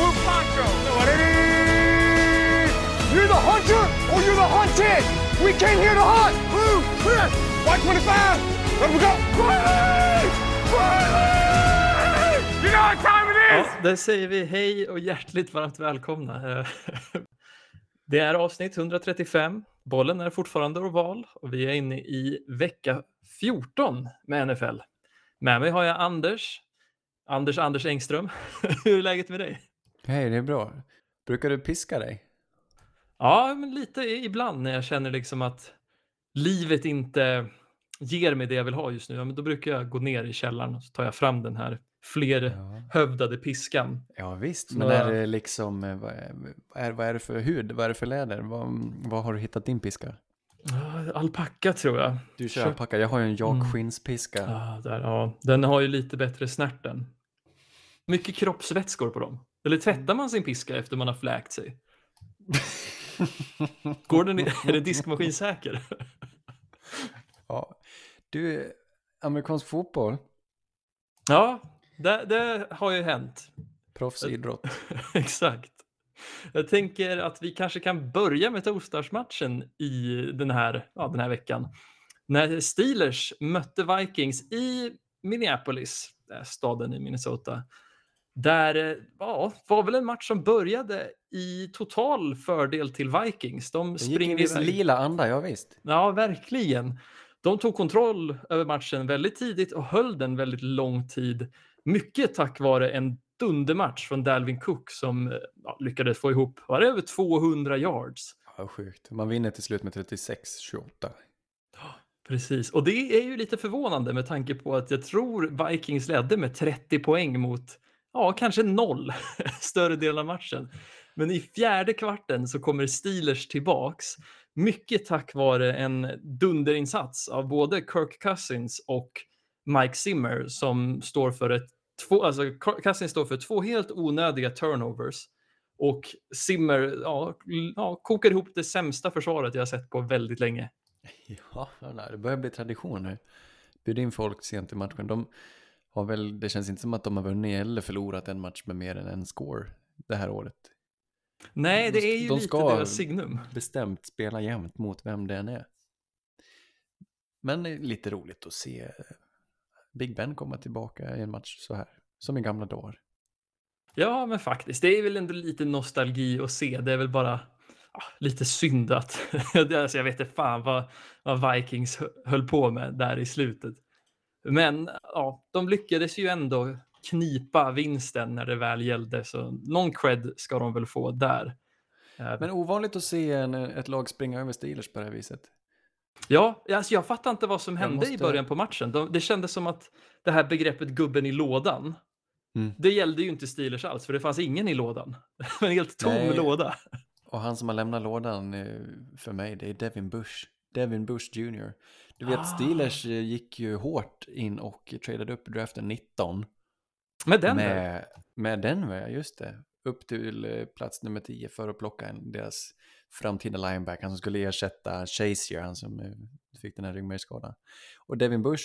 blue poncho. You're the hunter or you're the hunted. We came here to hunt. Blue, clear. White 25. Let we go. Riley! Riley! You know what time it is? Ja, där säger vi hej och hjärtligt varmt välkomna. Det är avsnitt 135. Bollen är fortfarande oval och vi är inne i vecka 14 med NFL. Med mig har jag Anders. Anders Anders Engström. Hur är läget med dig? Hej, det är bra. Brukar du piska dig? Ja, men lite ibland när jag känner liksom att livet inte ger mig det jag vill ha just nu. Ja, men då brukar jag gå ner i källaren och så tar jag fram den här flerhövdade piskan. Ja visst, men är det liksom, eh, vad är, vad är, det för hud, vad är det för läder, vad, vad har du hittat din piska? Ja, Alpacka tror jag. Du kör alpacka, jag har ju en jakskinnspiska. Ja, där, ja, den har ju lite bättre snärten. Mycket kroppsvätskor på dem. Eller tvättar man sin piska efter man har fläkt sig? Går den är den diskmaskinsäker? Ja. Du, amerikansk fotboll, Ja, det, det har ju hänt. proffsidrott. Exakt. Jag tänker att vi kanske kan börja med torsdagsmatchen i den här, ja, den här veckan. När Steelers mötte Vikings i Minneapolis, staden i Minnesota. Där eh, ja, var väl en match som började i total fördel till Vikings. De gick springer viss iväg. lila anda, ja visst. Ja, verkligen. De tog kontroll över matchen väldigt tidigt och höll den väldigt lång tid. Mycket tack vare en dundermatch från Dalvin Cook som eh, ja, lyckades få ihop var det över 200 yards. Ja, sjukt. Man vinner till slut med 36-28. Precis, och det är ju lite förvånande med tanke på att jag tror Vikings ledde med 30 poäng mot, ja, kanske noll större delen av matchen. Men i fjärde kvarten så kommer Steelers tillbaks, mycket tack vare en dunderinsats av både Kirk Cousins och Mike Zimmer som står för ett, två, alltså Cousins står för två helt onödiga turnovers och Zimmer ja, ja, kokar ihop det sämsta försvaret jag har sett på väldigt länge. Ja, det börjar bli tradition nu. Bjud in folk sent i matchen. De har väl, det känns inte som att de har vunnit eller förlorat en match med mer än en score det här året. Nej, De- det är ju de lite ska- deras signum. bestämt spela jämnt mot vem det än är. Men det är lite roligt att se eh, Big Ben komma tillbaka i en match så här, som i gamla dagar. Ja, men faktiskt. Det är väl ändå lite nostalgi att se. Det är väl bara ja, lite synd att... alltså, jag vet inte fan vad, vad Vikings hö- höll på med där i slutet. Men ja, de lyckades ju ändå knipa vinsten när det väl gällde, så någon cred ska de väl få där. Eh, Men ovanligt att se en, ett lag springa över Steelers på det här viset. Ja, alltså jag fattar inte vad som hände i måste- början på matchen. De, det kändes som att det här begreppet gubben i lådan, Mm. det gällde ju inte Steelers alls, för det fanns ingen i lådan. En helt tom Nej. låda. Och han som har lämnat lådan eh, för mig, det är Devin Bush. Devin Bush Jr. Du vet, Ah. Steelers eh, gick ju hårt in och tradade upp i draften 19. Med den med, med Denver, just det. Upp till eh, plats nummer 10 för att plocka en, deras framtida lineback, han som skulle ersätta Shazier, han som eh, fick den här ryggmärgsskadan. Och Devin Bush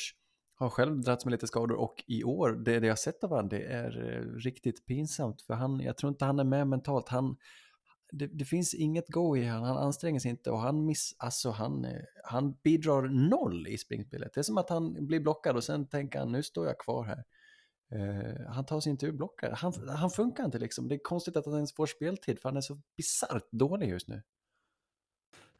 har själv dragits med lite skador och i år, det, det jag sett av honom, det är riktigt pinsamt för han, jag tror inte han är med mentalt. Han, det, det finns inget go i han, han anstränger sig inte och han miss, alltså han, eh, han bidrar noll i springspelet. Det är som att han blir blockad och sen tänker han, nu står jag kvar här. Uh, han tar sig inte ur blockar. Han, han funkar inte liksom. Det är konstigt att han ens får speltid för han är så bisarrt dålig just nu.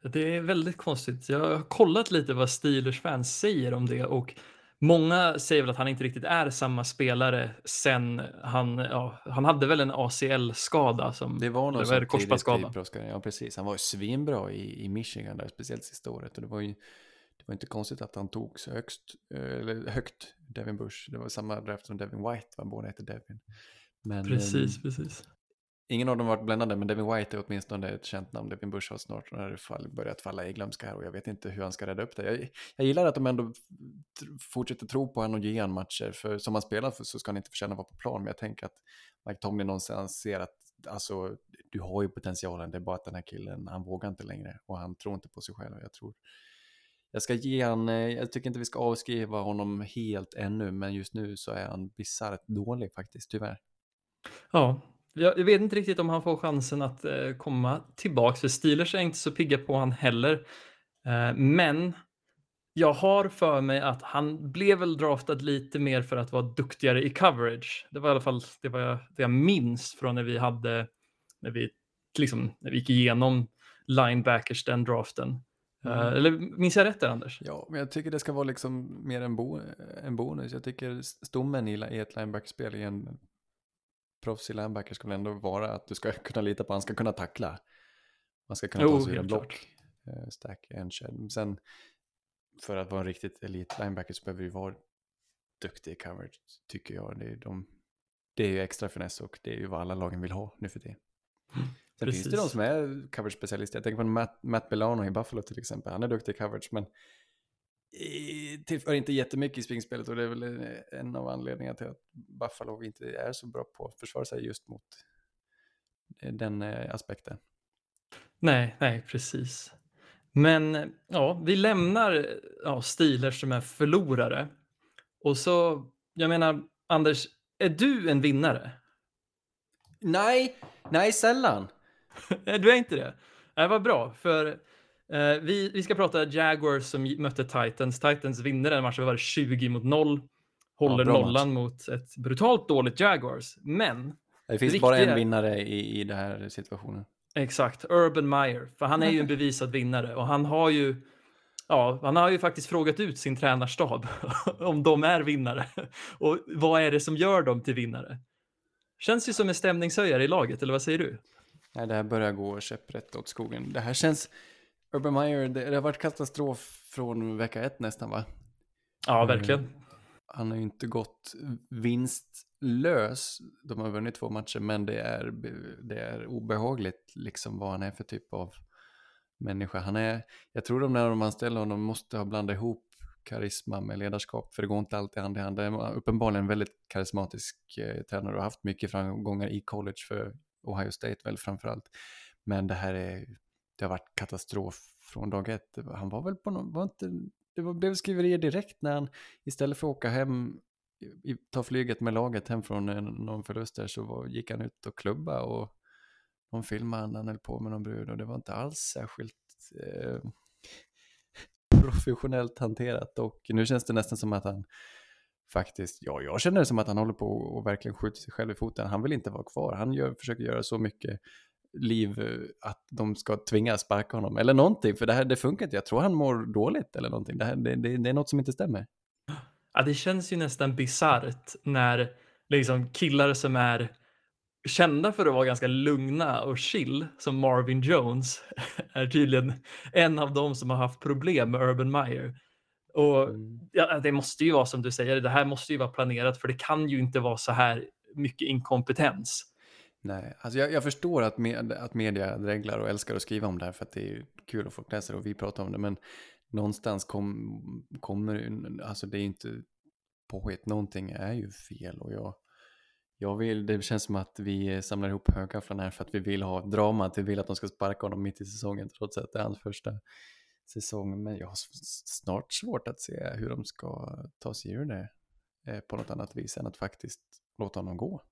Det är väldigt konstigt. Jag har kollat lite vad Steelers fans säger om det och många säger väl att han inte riktigt är samma spelare sen han, ja, han hade väl en ACL-skada som, Det var någon tidigt korsbandsskada. proffskarriären. Ja, precis. Han var ju svinbra i, i Michigan där, speciellt sista året. Och det var ju det var inte konstigt att han tog så högst, eh, eller högt, Devin Bush. Det var samma draft som Devin White, var båda hette Devin. Men, Precis, ehm, precis. Ingen av dem har varit bländande, men Devin White är åtminstone ett känt namn. Devin Bush har snart när fall, börjat falla i glömska här och jag vet inte hur han ska rädda upp det. Jag, jag gillar att de ändå fortsätter tro på honom och ge honom matcher, för som han spelar för så ska han inte förtjäna att vara på plan, men jag tänker att Mike Tomlin någonstans ser att alltså, du har ju potentialen, det är bara att den här killen, han vågar inte längre och han tror inte på sig själv. Jag tror jag ska ge han, eh, jag tycker inte vi ska avskriva honom helt ännu, men just nu så är han bisarrt dålig faktiskt, tyvärr. Ja, jag vet inte riktigt om han får chansen att eh, komma tillbaka, för Steelers är inte så pigga på han heller. Eh, men jag har för mig att han blev väl draftad lite mer för att vara duktigare i coverage. Det var i alla fall det, var jag, det jag minns från när vi hade, när vi, liksom, när vi gick igenom linebackers den draften. Mm. Uh, eller minns jag rätt där Anders? Ja, men jag tycker det ska vara liksom mer en, bo en bonus. Jag tycker stommen i, ett linebackerspel i en proffsig linebacker ska väl ändå vara att du ska kunna lita på att han ska kunna tackla. Man ska kunna ta sig en block, uh, stack, en shed. Sen för att vara en riktigt elit linebacker så behöver du vara duktig i coverage, tycker jag. Det är, de, det är ju extra finess och det är ju vad alla lagen vill ha nu för tiden. Mm, Sen Precis. finns det de som är coverage-specialister. Jag tänker på Matt, Matt Belano i Buffalo till exempel. Han är duktig i coverage, men tillför inte jättemycket i springspelet och det är väl en av anledningarna till att Buffalo inte är så bra på att försvara sig just mot den eh, aspekten. Nej, nej, precis. Men ja, vi lämnar ja, Steelers som är förlorare. Och så, jag menar, Anders, är du en vinnare? Nej, nej sällan. du är inte det? Det var bra, för eh, vi, vi ska prata Jaguars som mötte Titans. Titans vinner den matchen, var 20 mot 0. Håller ja, nollan match. mot ett brutalt dåligt Jaguars. Men... Det finns riktiga... bara en vinnare i, i den här situationen. Exakt, Urban Meyer. För han är ju en bevisad vinnare och han har ju Ja, han har ju faktiskt frågat ut sin tränarstab om de är vinnare och vad är det som gör dem till vinnare? Känns ju som en stämningshöjare i laget, eller vad säger du? Nej, det här börjar gå käpprätt åt skogen. Det här känns, Urban Meyer, det, det har varit katastrof från vecka ett nästan va? Ja, verkligen. Eh, han har ju inte gått vinstlös. De har vunnit två matcher, men det är, det är obehagligt liksom vad han är för typ av människa. Han är, jag tror de när de anställer honom måste ha blandat ihop karisma med ledarskap, för det går inte alltid hand i hand. Det är uppenbarligen en väldigt karismatisk eh, tränare och har haft mycket framgångar i college för Ohio State väl framförallt. Men det här är, det har varit katastrof från dag ett. Han var väl på någon, var inte det blev skriverier direkt när han istället för att åka hem, ta flyget med laget hem från eh, någon förlust där så var, gick han ut och klubba och någon filmade han höll på med någon brud och det var inte alls särskilt eh, professionellt hanterat och nu känns det nästan som att han faktiskt, ja jag känner det som att han håller på och verkligen skjuter sig själv i foten. Han vill inte vara kvar, han gör, försöker göra så mycket liv eh, att de ska tvinga sparka honom eller någonting. För det här det funkar inte. Jag tror han mår dåligt eller någonting. Det, här, det, det, det är något som inte stämmer. Ja, det känns ju nästan bisarrt när liksom killar som är kända för att vara ganska lugna och chill som Marvin Jones är tydligen en av dem som har haft problem med Urban Meyer. Och mm. ja, det måste ju vara som du säger, det här måste ju vara planerat för det kan ju inte vara så här mycket inkompetens. Nej, alltså jag, jag förstår att, med, att media dreglar och älskar att skriva om det här för att det är kul att folk läser och vi pratar om det. Men någonstans kom, kommer, alltså det är inte påhitt, någonting är ju fel och jag, jag vill, det känns som att vi samlar ihop högafflarna här för att vi vill ha drama, att vi vill att de ska sparka honom mitt i säsongen trots att det är hans första säsong. Men jag har snart svårt att se hur de ska ta sig ur det eh, på något annat vis än att faktiskt låta honom gå.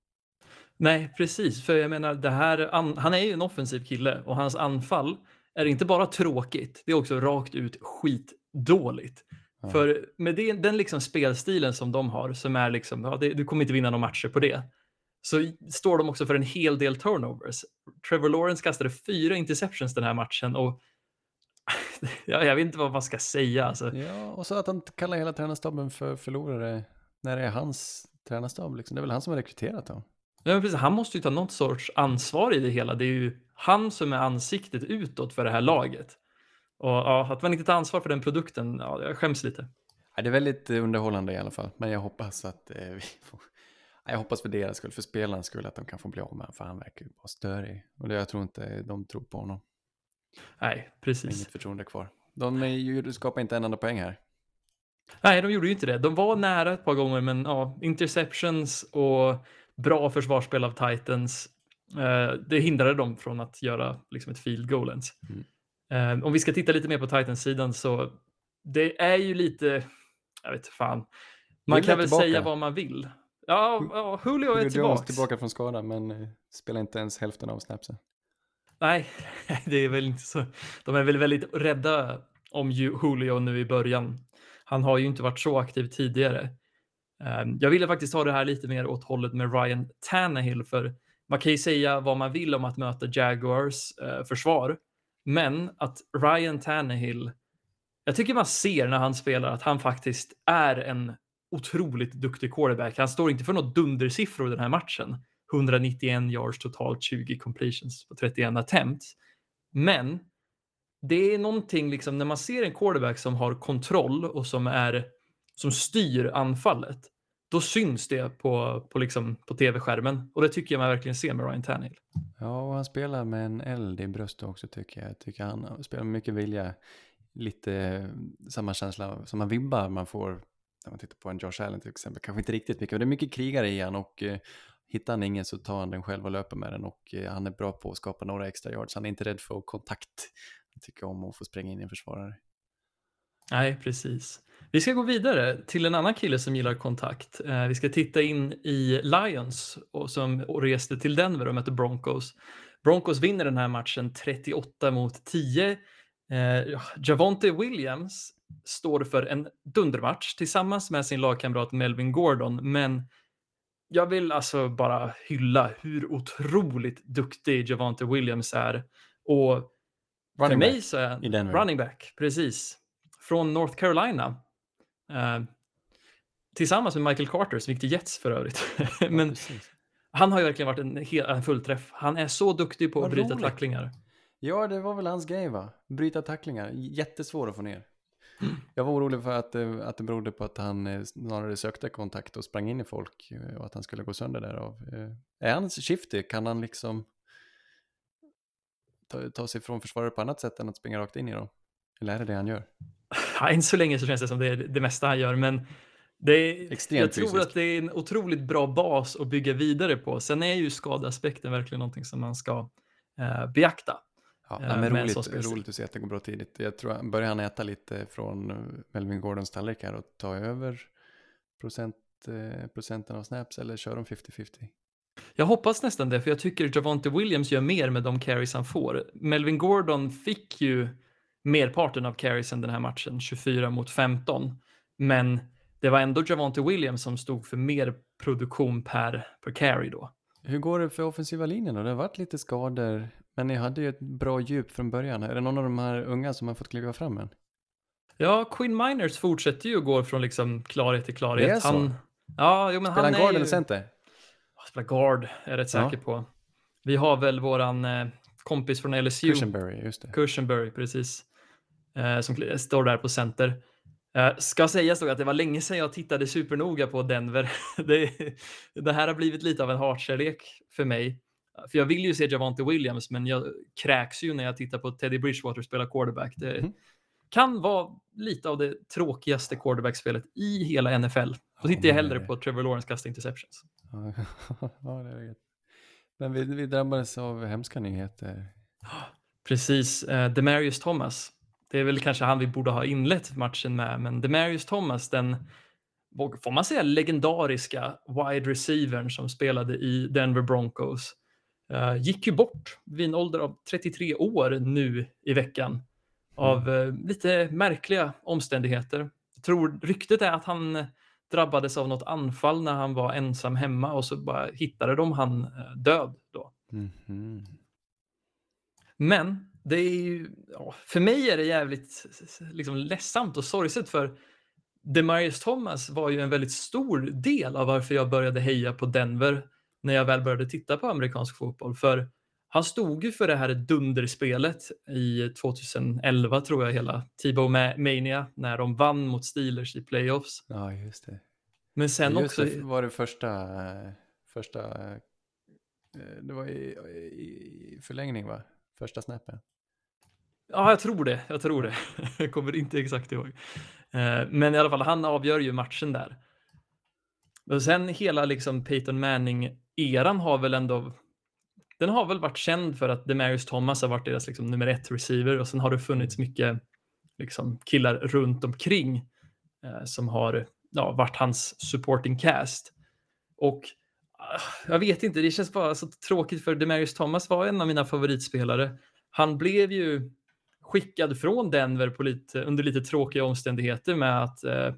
Nej, precis. För jag menar, det här, han är ju en offensiv kille och hans anfall är inte bara tråkigt, det är också rakt ut skitdåligt. Ja. För med det, den liksom spelstilen som de har, som är liksom, ja, det, du kommer inte vinna några matcher på det, så står de också för en hel del turnovers. Trevor Lawrence kastade fyra interceptions den här matchen och ja, jag vet inte vad man ska säga. Alltså. Ja, och så att han kallar hela tränarstaben för förlorare när det är hans tränarstab. Liksom. Det är väl han som har rekryterat dem. Ja, precis. Han måste ju ta något sorts ansvar i det hela. Det är ju han som är ansiktet utåt för det här laget. Och ja, att man inte tar ansvar för den produkten, ja, jag skäms lite. Ja, det är väldigt underhållande i alla fall, men jag hoppas att eh, vi får... Jag hoppas för deras skull, för spelarnas skull, att de kan få bli av med för han verkar ju vara störig. Och det, jag tror inte de tror på honom. Nej, precis. Inget förtroende kvar. De är, skapar inte en enda poäng här. Nej, de gjorde ju inte det. De var nära ett par gånger, men ja, interceptions och bra försvarsspel av Titans. Eh, det hindrade dem från att göra liksom, ett field goal ens. Mm. Eh, om vi ska titta lite mer på Titans-sidan så det är ju lite, jag vet fan, man kan väl tillbaka. säga vad man vill. Ja, ja Julio är Julio tillbaka. Jones tillbaka från skada men eh, spelar inte ens hälften av snapsen. Nej, det är väl inte så. De är väl väldigt rädda om Ju- Julio nu i början. Han har ju inte varit så aktiv tidigare. Ehm, jag ville faktiskt ta det här lite mer åt hållet med Ryan Tannehill, för man kan ju säga vad man vill om att möta Jaguars eh, försvar, men att Ryan Tannehill, jag tycker man ser när han spelar att han faktiskt är en otroligt duktig quarterback. Han står inte för något dundersiffror den här matchen. 191 yards totalt, 20 completions på 31 attempts. Men det är någonting liksom när man ser en quarterback som har kontroll och som är som styr anfallet. Då syns det på, på, liksom, på tv-skärmen och det tycker jag man verkligen ser med Ryan Tannehill. Ja, och han spelar med en eld i bröstet också tycker jag. Jag tycker han spelar med mycket vilja. Lite eh, samma känsla som man vibbar man får när man tittar på en Josh Allen till exempel. Kanske inte riktigt mycket, men det är mycket krigare i han och eh, hittar han ingen så tar han den själv och löper med den och eh, han är bra på att skapa några extra yards. Han är inte rädd för kontakt. Han tycker om att få spränga in i en försvarare. Nej, precis. Vi ska gå vidare till en annan kille som gillar kontakt. Eh, vi ska titta in i Lions som reste till Denver och mötte Broncos. Broncos vinner den här matchen 38 mot 10. Eh, Javonte Williams står för en dundermatch tillsammans med sin lagkamrat Melvin Gordon, men jag vill alltså bara hylla hur otroligt duktig Javonte Williams är. Och för Running mig back så är han running back, precis. Från North Carolina. Eh, tillsammans med Michael Carter som gick till Jets för övrigt. Ja, Men precis. han har ju verkligen varit en, hel, en fullträff. Han är så duktig på att Vad bryta roligt. tacklingar. Ja, det var väl hans grej va? Bryta tacklingar, jättesvår att få ner. Mm. Jag var orolig för att, det- att det berodde på att han eh, snarare sökte kontakt och sprang in i folk eh, och att han skulle gå sönder därav. Eh, Är han shifty? Kan han liksom ta, ta sig från försvarare på annat sätt än att springa rakt in i dem? Eller är det det han gör? Ja, än så länge så känns det som det är det mesta han gör, men det är, Extremt jag tror fysisk. att det är en otroligt bra bas att bygga vidare på. Sen är ju skadeaspekten verkligen någonting som man ska eh, beakta. Ja, Eh, men roligt, roligt att se att det går bra tidigt. Jag tror han börjar han äta lite från eh, Melvin Gordons tallrik här och ta över procent, eh, procenten av snaps eller kör de 50-50? Jag hoppas nästan det, för jag tycker Javonte Williams gör mer med de carries han får. Melvin Gordon fick ju merparten av carriesen den här matchen, 24 mot 15. Men det var ändå Javonte Williams som stod för mer produktion per, per carry då. Hur går det för offensiva linjen då? Det har varit lite skador, men ni hade ju ett bra djup från början. Är det någon av de här unga som har fått kliva fram än? Ja, Quinn Miners fortsätter ju gå från liksom klarhet till klarhet. Det är så? Han, ja, jo, men Spelar han guard ju... eller center? Spelar guard, är jag rätt Ja. säker på. Vi har väl våran eh, kompis från LSU. Cushenberry, just det. Cushenberry, precis. Eh, som står där på center. Eh, ska sägas då att det var länge sedan jag tittade supernoga på Denver. det, det här har blivit lite av en hatkärlek för mig. För jag vill ju se Javante Williams, men jag kräks ju när jag tittar på Teddy Bridgewater spela quarterback. Det Mhm. kan vara lite av det tråkigaste quarterbackspelet i hela NFL. Då tittar jag hellre på Trevor Lawrence kasta interceptions. Ja, det rätt. Men vi, vi drabbades av hemska nyheter. Precis, eh, Demarius Thomas. Det är väl kanske han vi borde ha inlett matchen med, men Demarius Thomas, den får man säga legendariska wide receivern som spelade i Denver Broncos, eh, gick ju bort vid en ålder av 33 år nu i veckan av eh, lite märkliga omständigheter. Jag tror ryktet är att han drabbades av något anfall när han var ensam hemma och så bara hittade de han eh, död då. Mhm. Men det är ju, ja, för mig är det jävligt liksom, ledsamt och sorgset för Demarius Thomas var ju en väldigt stor del av varför jag började heja på Denver när jag väl började titta på amerikansk fotboll. För han stod ju för det här dunderspelet i 2011 tror jag hela Tibo Mania när de vann mot Steelers i playoffs. Ja, just det. Men sen just också, det var det första, första, eh, det var i, i förlängning va? Första snappen. Ja, jag tror det. Jag tror det. Jag kommer inte exakt ihåg. Eh, men i alla fall, han avgör ju matchen där. Och sen hela liksom Peyton Manning-eran har väl ändå... Den har väl varit känd för att Demarius Thomas har varit deras liksom nummer ett receiver och sen har det funnits mycket liksom killar runt omkring eh, som har ja, varit hans supporting cast. Och ah, jag vet inte, det känns bara så tråkigt för Demarius Thomas var en av mina favoritspelare. Han blev ju skickad från Denver på lite, under lite tråkiga omständigheter med att, eh,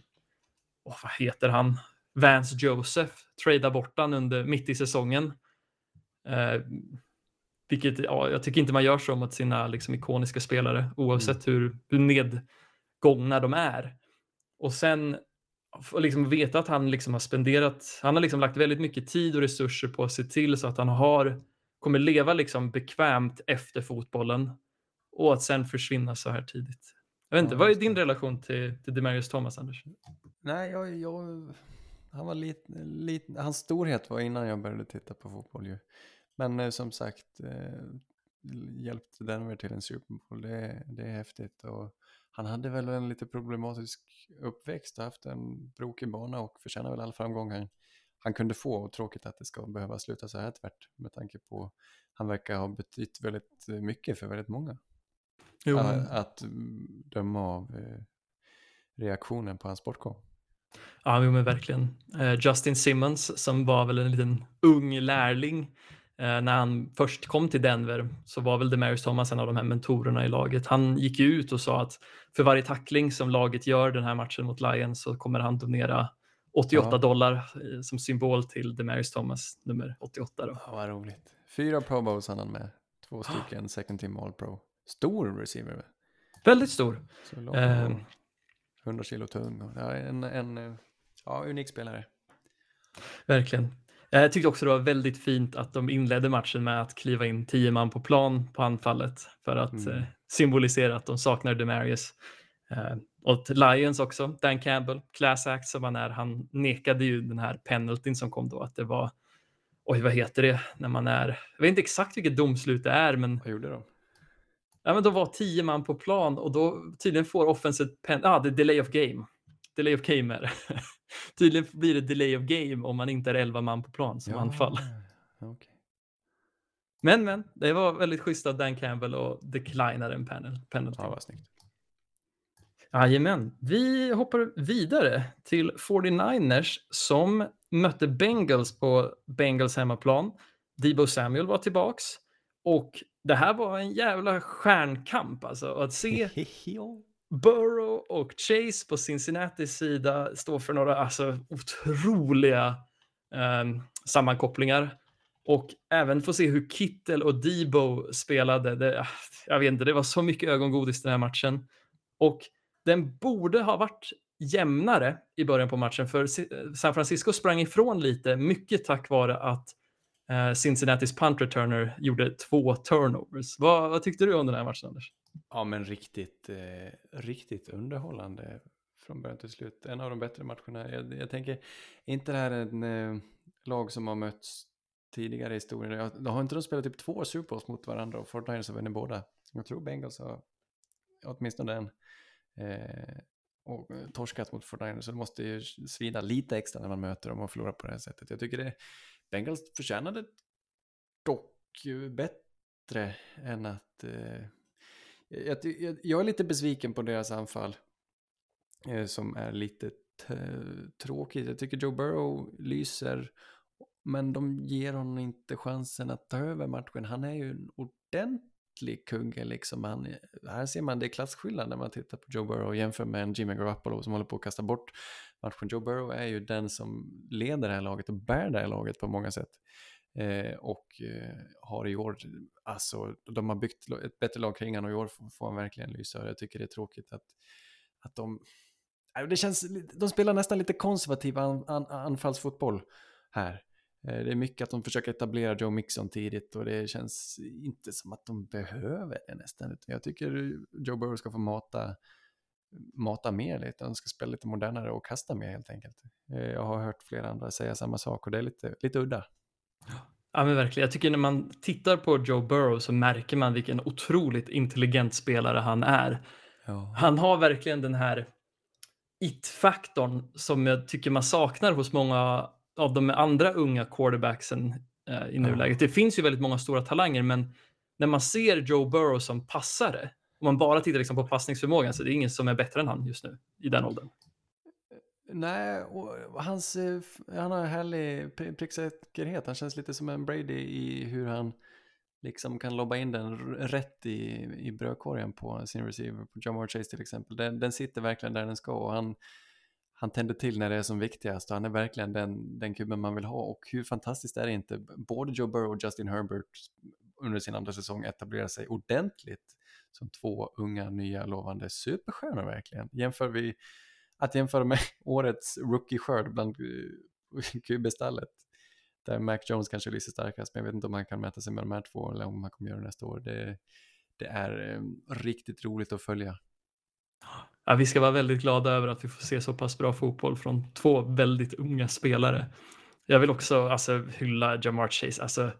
oh, vad heter han, Vance Joseph tradea bort han under, mitt i säsongen. Eh, vilket ja, jag tycker inte man gör så mot sina liksom, ikoniska spelare oavsett mm. hur, hur nedgångna de är. Och sen liksom veta att han liksom har spenderat, han har liksom lagt väldigt mycket tid och resurser på att se till så att han har, kommer leva liksom bekvämt efter fotbollen och att sen försvinna så här tidigt. Jag vet inte, ja, vad är din relation till, till Demarius Thomas, Anders? Nej, jag, jag han var lite, lite, hans storhet var innan jag började titta på fotboll ju. Men eh, som sagt, eh, hjälpte Denver till en Super Bowl, det, det är häftigt. Och han hade väl en lite problematisk uppväxt, haft en brokig bana och förtjänar väl all framgång han, han kunde få. Och tråkigt att det ska behöva sluta så här tvärt med tanke på han verkar ha betytt väldigt mycket för väldigt många. Jo. Att, att döma av eh, reaktionen på hans bortgång. Ja, men verkligen. Uh, Justin Simmons som var väl en liten ung lärling uh, när han först kom till Denver så var väl Demarius Thomas en av de här mentorerna i laget. Han gick ut och sa att för varje tackling som laget gör den här matchen mot Lions så kommer han donera 88 ja. dollar som symbol till Demarius Thomas, nummer 88. Då. Ja, vad roligt. Fyra Pro Bowls han med, två stycken second team All Pro. Stor receiver. Väldigt stor. Lång, 100 ehm. kilo tung. Ja, en, en ja, unik spelare. Verkligen. Jag tyckte också det var väldigt fint att de inledde matchen med att kliva in tio man på plan på anfallet för att mm. eh, symbolisera att de saknar Demarius. Eh, och Lions också, Dan Campbell, class act som han är, han nekade ju den här penaltyn som kom då, att det var, oj vad heter det, när man är, jag vet inte exakt vilket domslut det är, men vad gjorde de? Ja, men de var tio man på plan och då tydligen får offensive pen, ah, det är delay of game. Delay of game är tydligen blir det delay of game om man inte är elva man på plan som ja, anfall. Okay. Men, men, det var väldigt schysst av Dan Campbell och declinar en panel, penalty. Ja, vad snyggt. Jajamän. Vi hoppar vidare till 49ers som mötte Bengals på Bengals hemmaplan. Debo Samuel var tillbaks och det här var en jävla stjärnkamp alltså. Att se Burrow och Chase på Cincinnatis sida stå för några alltså, otroliga um, sammankopplingar. Och även få se hur Kittel och Debo spelade. Det, jag vet inte, det var så mycket ögongodis den här matchen. Och den borde ha varit jämnare i början på matchen för San Francisco sprang ifrån lite, mycket tack vare att eh, Cincinnatis punt returner gjorde två turnovers. Vad, vad, tyckte du om den här matchen, Anders? Ja, men riktigt, eh, riktigt underhållande från början till slut. En av de bättre matcherna. Jag, jag tänker, inte det här en eh, lag som har mötts tidigare i historien. De har inte de spelat typ två Super Bowls mot varandra och Fortnite har vunnit båda. Jag tror Bengals har åtminstone en. Eh, och eh, torskat mot Fortnite så det måste ju svida lite extra när man möter dem och förlorar på det här sättet. Jag tycker det Bengals förtjänade dock bättre än att... Eh, jag, jag, jag, är lite besviken på deras anfall eh, som är lite tråkigt. Jag tycker Joe Burrow lyser men de ger honom inte chansen att ta över matchen. Han är ju en ordentlig kugge liksom. Han, här ser man det är klasskillnad när man tittar på Joe Burrow och jämför med en Jimmy Garoppolo som håller på att kasta bort matchen. Joe Burrow är ju den som leder det här laget och bär det här laget på många sätt. Eh, och eh, har i år, alltså de har byggt ett bättre lag kring honom och i år får, får han verkligen lysa. Jag tycker det är tråkigt att, att de, äh, det känns, de spelar nästan lite konservativ an, an, anfallsfotboll här. Eh, det är mycket att de försöker etablera Joe Mixon tidigt och det känns inte som att de behöver det nästan. Jag tycker Joe Burrow ska få mata mata mer lite, de ska spela lite modernare och kasta mer helt enkelt. Eh, jag har hört flera andra säga samma sak och det är lite, lite udda. Ja men verkligen, jag tycker när man tittar på Joe Burrow så märker man vilken otroligt intelligent spelare han är. Ja. Han har verkligen den här it-faktorn som jag tycker man saknar hos många av de andra unga quarterbacksen eh, i nuläget. Det finns ju väldigt många stora talanger men när man ser Joe Burrow som passare om man bara tittar liksom på passningsförmågan så det är ingen som är bättre än han just nu i den åldern. Nej, och hans, eh, han har härlig pricksäkerhet. Han känns lite som en Brady i hur han liksom kan lobba in den rätt i, i brödkorgen på sin receiver. På Jamar Chase till exempel. Den, den sitter verkligen där den ska och han, han tänder till när det är som viktigast. Och han är verkligen den, den kuben man vill ha. Och hur fantastiskt är det inte? Både Joe Burrow och Justin Herbert under sin andra säsong etablerar sig ordentligt som två unga, nya, lovande superstjärnor verkligen. Jämför vi, att jämföra med årets rookie-skörd bland eh, QB-stallet där Mac Jones kanske lyser starkast, men jag vet inte om han kan mäta sig med de här två eller om han kommer göra det nästa år. Det, det är eh, riktigt roligt att följa. Ah, Ja, vi ska vara väldigt glada över att vi får se så pass bra fotboll från två väldigt unga spelare. Jag vill också alltså, hylla Jamar Chase. Alltså,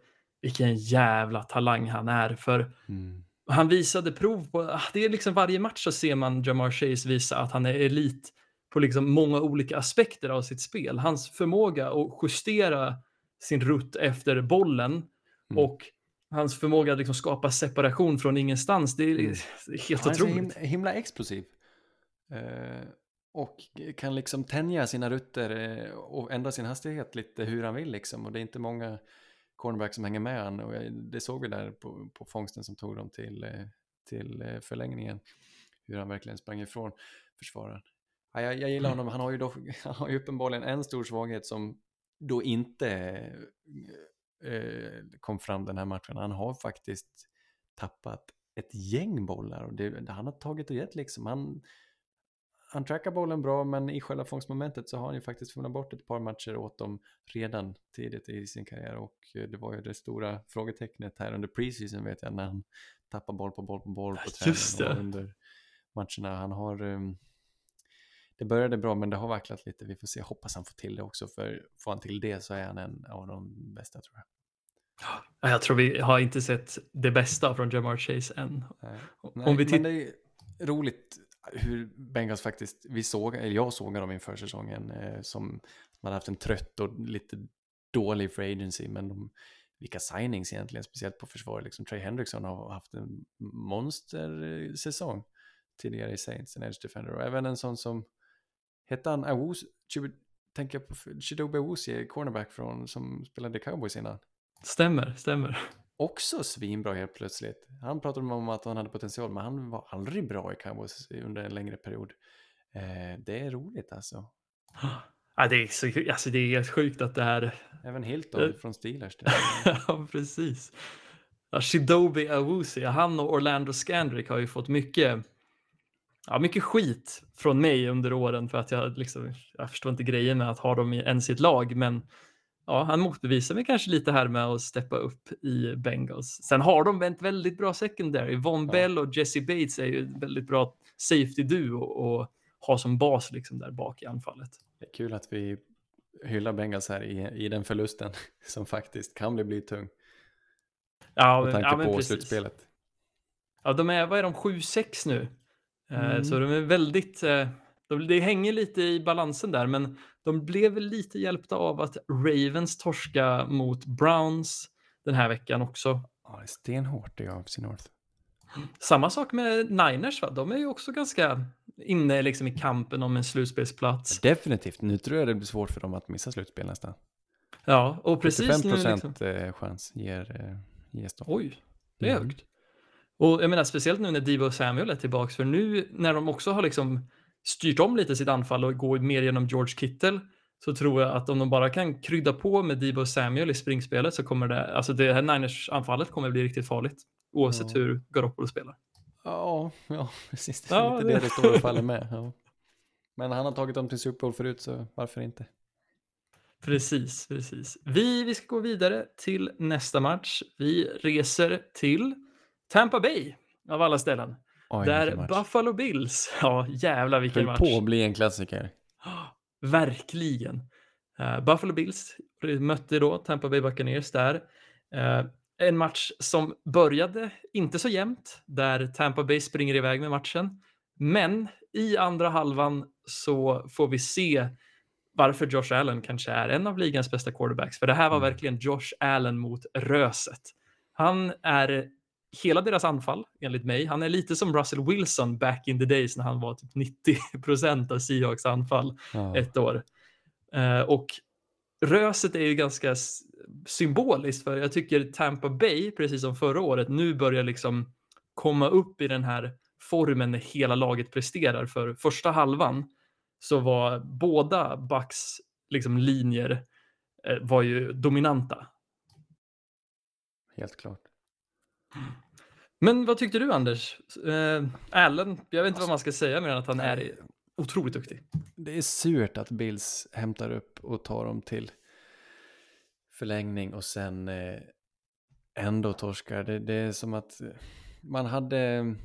vilken jävla talang han är. För mm. Han visade prov på, ah, det är liksom varje match så ser man Jamar Chase visa att han är elit på liksom många olika aspekter av sitt spel. Hans förmåga att justera sin rutt efter bollen mm. och hans förmåga att liksom skapa separation från ingenstans, det är mm. helt han otroligt. Han är himla, himla explosiv. Uh, och kan liksom tänja sina rutter uh, och ändra sin hastighet lite hur han vill liksom. Och det är inte många cornerback som hänger med han. Och det såg vi där på, på fångsten som tog dem till, uh, till förlängningen. Hur han verkligen sprang ifrån försvararen. Ja, jag, jag gillar honom, han har ju, då, han har ju uppenbarligen en stor svaghet som då inte eh, kom fram den här matchen. Han har faktiskt tappat ett gäng bollar och det, han har tagit och gett liksom. Han, han trackar bollen bra men i själva fångstmomentet så har han ju faktiskt funnit bort ett par matcher åt dem redan tidigt i sin karriär och det var ju det stora frågetecknet här under preseason vet jag när han tappar boll på boll på boll på träning och under matcherna. Han har um, det började bra men det har vacklat lite. Vi får se, hoppas han får till det också för får han till det så är han en av de bästa tror jag. Jag tror vi har inte sett det bästa från Jamar Chase än. Nej. Om vi men det är roligt hur Bengals faktiskt, vi såg, eller jag såg dem inför säsongen eh, som man haft en trött och lite dålig free agency men de, vilka signings egentligen, speciellt på försvar. Liksom Trey Hendrickson har haft en monstersäsong eh, tidigare i Saints, en edge defender och även en sån som Hette han Awus, tänker jag på Chidobe Awusi, cornerback från, som spelade Cowboys innan. Stämmer, stämmer. Också svinbra helt plötsligt. Han pratade om att han hade potential, men han var aldrig bra i Cowboys under en längre period. Eh, det är roligt alltså. Ja, det, är så, alltså det är helt sjukt att det här... Även Hilton uh, från Steelers. ja, precis. Ja, Shidobi Awusi, han och Orlando Scandrick har ju fått mycket ja, mycket skit från mig under åren för att jag, liksom, jag förstår inte grejen med att ha dem i en sitt lag. Men ja, han motbevisar mig kanske lite här med att steppa upp i Bengals. Sen har de ett väldigt bra secondary. Von ja. Bell och Jesse Bates är ju väldigt bra safety duo att ha som bas liksom där bak i anfallet. Det är kul att vi hyllar Bengals här i, i den förlusten som faktiskt kan bli blytung. Ja, med tanke ja, på precis. slutspelet. Ja, de är, vad är de, 7-6 nu? Eh, mm. Så de är väldigt, eh, det hänger lite i balansen där, men de blev lite hjälpta av att Ravens torska mot Browns den här veckan också. Ja, det är stenhårt i AFC North. Samma sak med Niners, va? de är ju också ganska inne liksom i kampen om en slutspelsplats. Definitivt, nu tror jag det blir svårt för dem att missa slutspel nästan. Ja, och precis 75 procent liksom... Eh, chans ger, ges dem. Oj, det är mm. högt. Och jag menar speciellt nu när Divo Samuel är tillbaka, för nu när de också har liksom styrt om lite sitt anfall och går mer genom George Kittle, så tror jag att om de bara kan krydda på med Divo Samuel i springspelet så kommer det, alltså det här Niners-anfallet kommer bli riktigt farligt, oavsett ja. hur Garoppolo spelar. Ja, ja precis. Det är ja, lite det det står och faller med. Ja. Men han har tagit dem till Super Bowl förut, så varför inte? Precis, precis. Vi, vi ska gå vidare till nästa match. Vi reser till Tampa Bay av alla ställen. Oj, där Buffalo Bills, ja jävla vilken Höll match. på att bli en klassiker. verkligen. Uh, Buffalo Bills mötte då Tampa Bay Buccaneers där. Uh, en match som började inte så jämnt, där Tampa Bay springer iväg med matchen. Men i andra halvan så får vi se varför Josh Allen kanske är en av ligans bästa quarterbacks. För det här var mm. verkligen Josh Allen mot röset. Han är hela deras anfall, enligt mig. Han är lite som Russell Wilson back in the days när han var typ 90 procent av Seahawks anfall Ja. ett år. Eh, och röset är ju ganska symboliskt för jag tycker Tampa Bay, precis som förra året, nu börjar liksom komma upp i den här formen när hela laget presterar. För första halvan så var båda Bucks liksom linjer eh, var ju dominanta. Helt klart. Men vad tyckte du Anders? Eh, Allen, jag vet inte vad man ska säga mer än att han är otroligt duktig. Det är surt att Bills hämtar upp och tar dem till förlängning och sen eh, ändå torskar. Det, det är som att eh, man hade,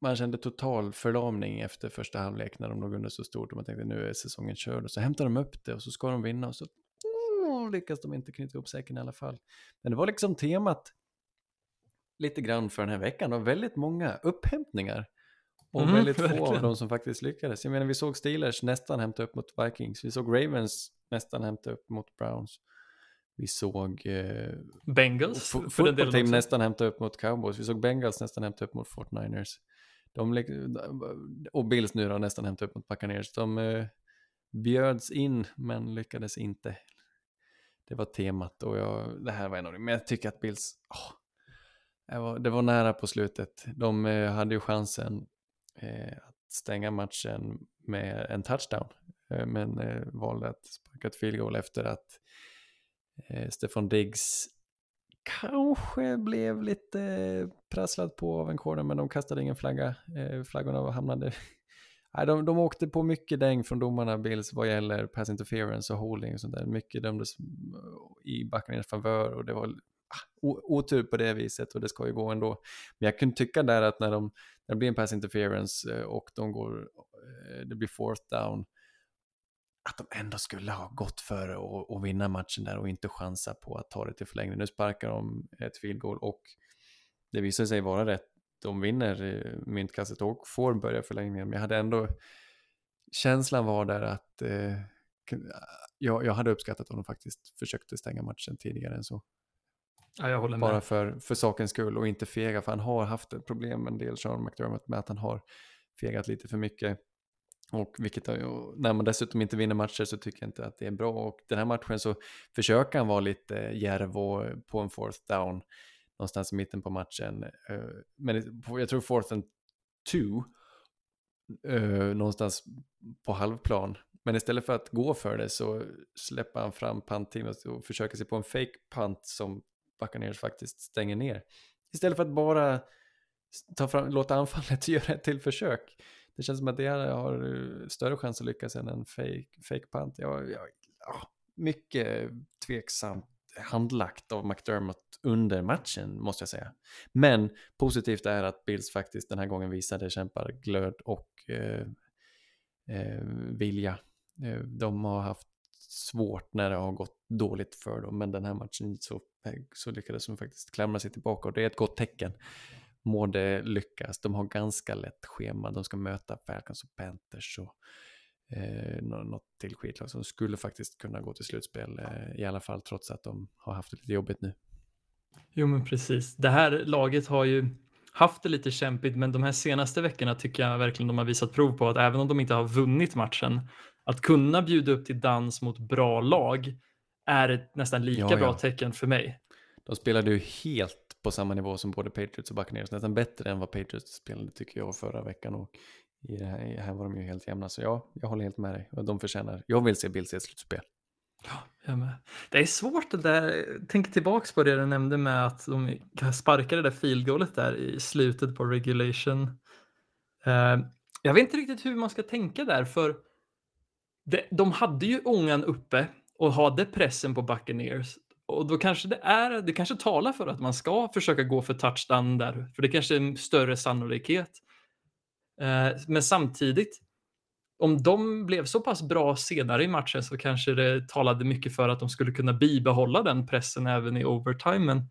man kände total förlamning efter första halvlek när de låg under så stort och man tänkte nu är säsongen körd och så hämtar de upp det och så ska de vinna och så oh, lyckas de inte knyta ihop säcken i alla fall. Men det var liksom temat lite grann för den här veckan och väldigt många upphämtningar. Och Mm, väldigt få av verkligen. dem som faktiskt lyckades. Jag menar, vi såg Steelers nästan hämta upp mot Vikings. Vi såg Ravens nästan hämta upp mot Browns. Vi såg eh, Bengals, för den delen team också. nästan hämta upp mot Cowboys. Vi såg Bengals nästan hämta upp mot 49ers. De, och Bills nu då nästan hämta upp mot Buccaneers. De eh, bjöds in men lyckades inte. Det var temat och jag, det här var en av dem. Men jag tycker att Bills, det, var, det var nära på slutet. De eh, hade ju chansen eh, att stänga matchen med en touchdown. Eh, men valde att sparka ett field goal efter att Stefan Diggs kanske blev lite prasslad på av en corner men de kastade ingen flagga. Flaggorna hamnade... Nej, de, de åkte på mycket däng från domarna Bills vad gäller pass interference och holding och sånt där. Mycket dömdes i backarnas favör och det var otur på det viset och det ska ju gå ändå. Men jag kunde tycka där att när, de, när det blir en pass interference eh, och de går, eh, det blir fourth down, att de ändå skulle ha gått för och, och vinna matchen där och inte chansa på att ta det till förlängning. Nu sparkar de ett field goal och det visar sig vara rätt. De vinner eh, myntkastet och får börja förlängningen. Men jag hade ändå, känslan var där att eh, jag, jag hade uppskattat om de faktiskt försökte stänga matchen tidigare än så. Ja, jag håller med. Bara för, för sakens skull och inte fega, för han har haft ett problem en del, Sean McDermott, med att han har fegat lite för mycket. Och vilket, när man dessutom inte vinner matcher så tycker jag inte att det är bra. Och den här matchen så försöker han vara lite järv och på en fourth down någonstans i mitten på matchen. Eh, men jag tror fourth and two, eh, någonstans på halvplan. Men istället för att gå för det så släpper han fram pantteamet och försöker sig på en fake punt som Buccaneers faktiskt stänger ner. Istället för att bara ta fram, låta anfallet göra ett till försök. Det känns som att det har eh, större chans att lyckas än en fake, fake punt. Jag, jag, mycket tveksamt handlagt av McDermott under matchen måste jag säga. Men positivt är att Bills faktiskt den här gången visade kämparglöd och eh, eh, vilja. Eh, de har haft svårt när det har gått dåligt för dem, men den här matchen så, så lyckades de faktiskt klamra sig tillbaka och det är ett gott tecken. Må det lyckas. De har ganska lätt schema. De ska möta Falcons och Panthers och eh, något till skitlag som skulle faktiskt kunna gå till slutspel eh, i alla fall trots att de har haft det lite jobbigt nu. Jo, men precis. Det här laget har ju haft det lite kämpigt, men de här senaste veckorna tycker jag verkligen de har visat prov på att även om de inte har vunnit matchen, att kunna bjuda upp till dans mot bra lag är ett nästan lika Ja, bra ja. tecken för mig. De spelade ju helt på samma nivå som både Patriots och Buccaneers, nästan bättre än vad Patriots spelade tycker jag förra veckan och i det här, här var de ju helt jämna. Så ja, jag håller helt med dig. De förtjänar, jag vill se Bills i ett slutspel. Jag med. Det är svårt det där, tänk tillbaks på det du nämnde med att de sparkade det där field där i slutet på regulation. Eh, jag vet inte riktigt hur man ska tänka där, för det, de hade ju ångan uppe och hade pressen på Buccaneers. Och då kanske det är, det kanske talar för att man ska försöka gå för touchdown där, för det kanske är en större sannolikhet. Eh, men samtidigt, om de blev så pass bra senare i matchen så kanske det talade mycket för att de skulle kunna bibehålla den pressen även i overtime. Men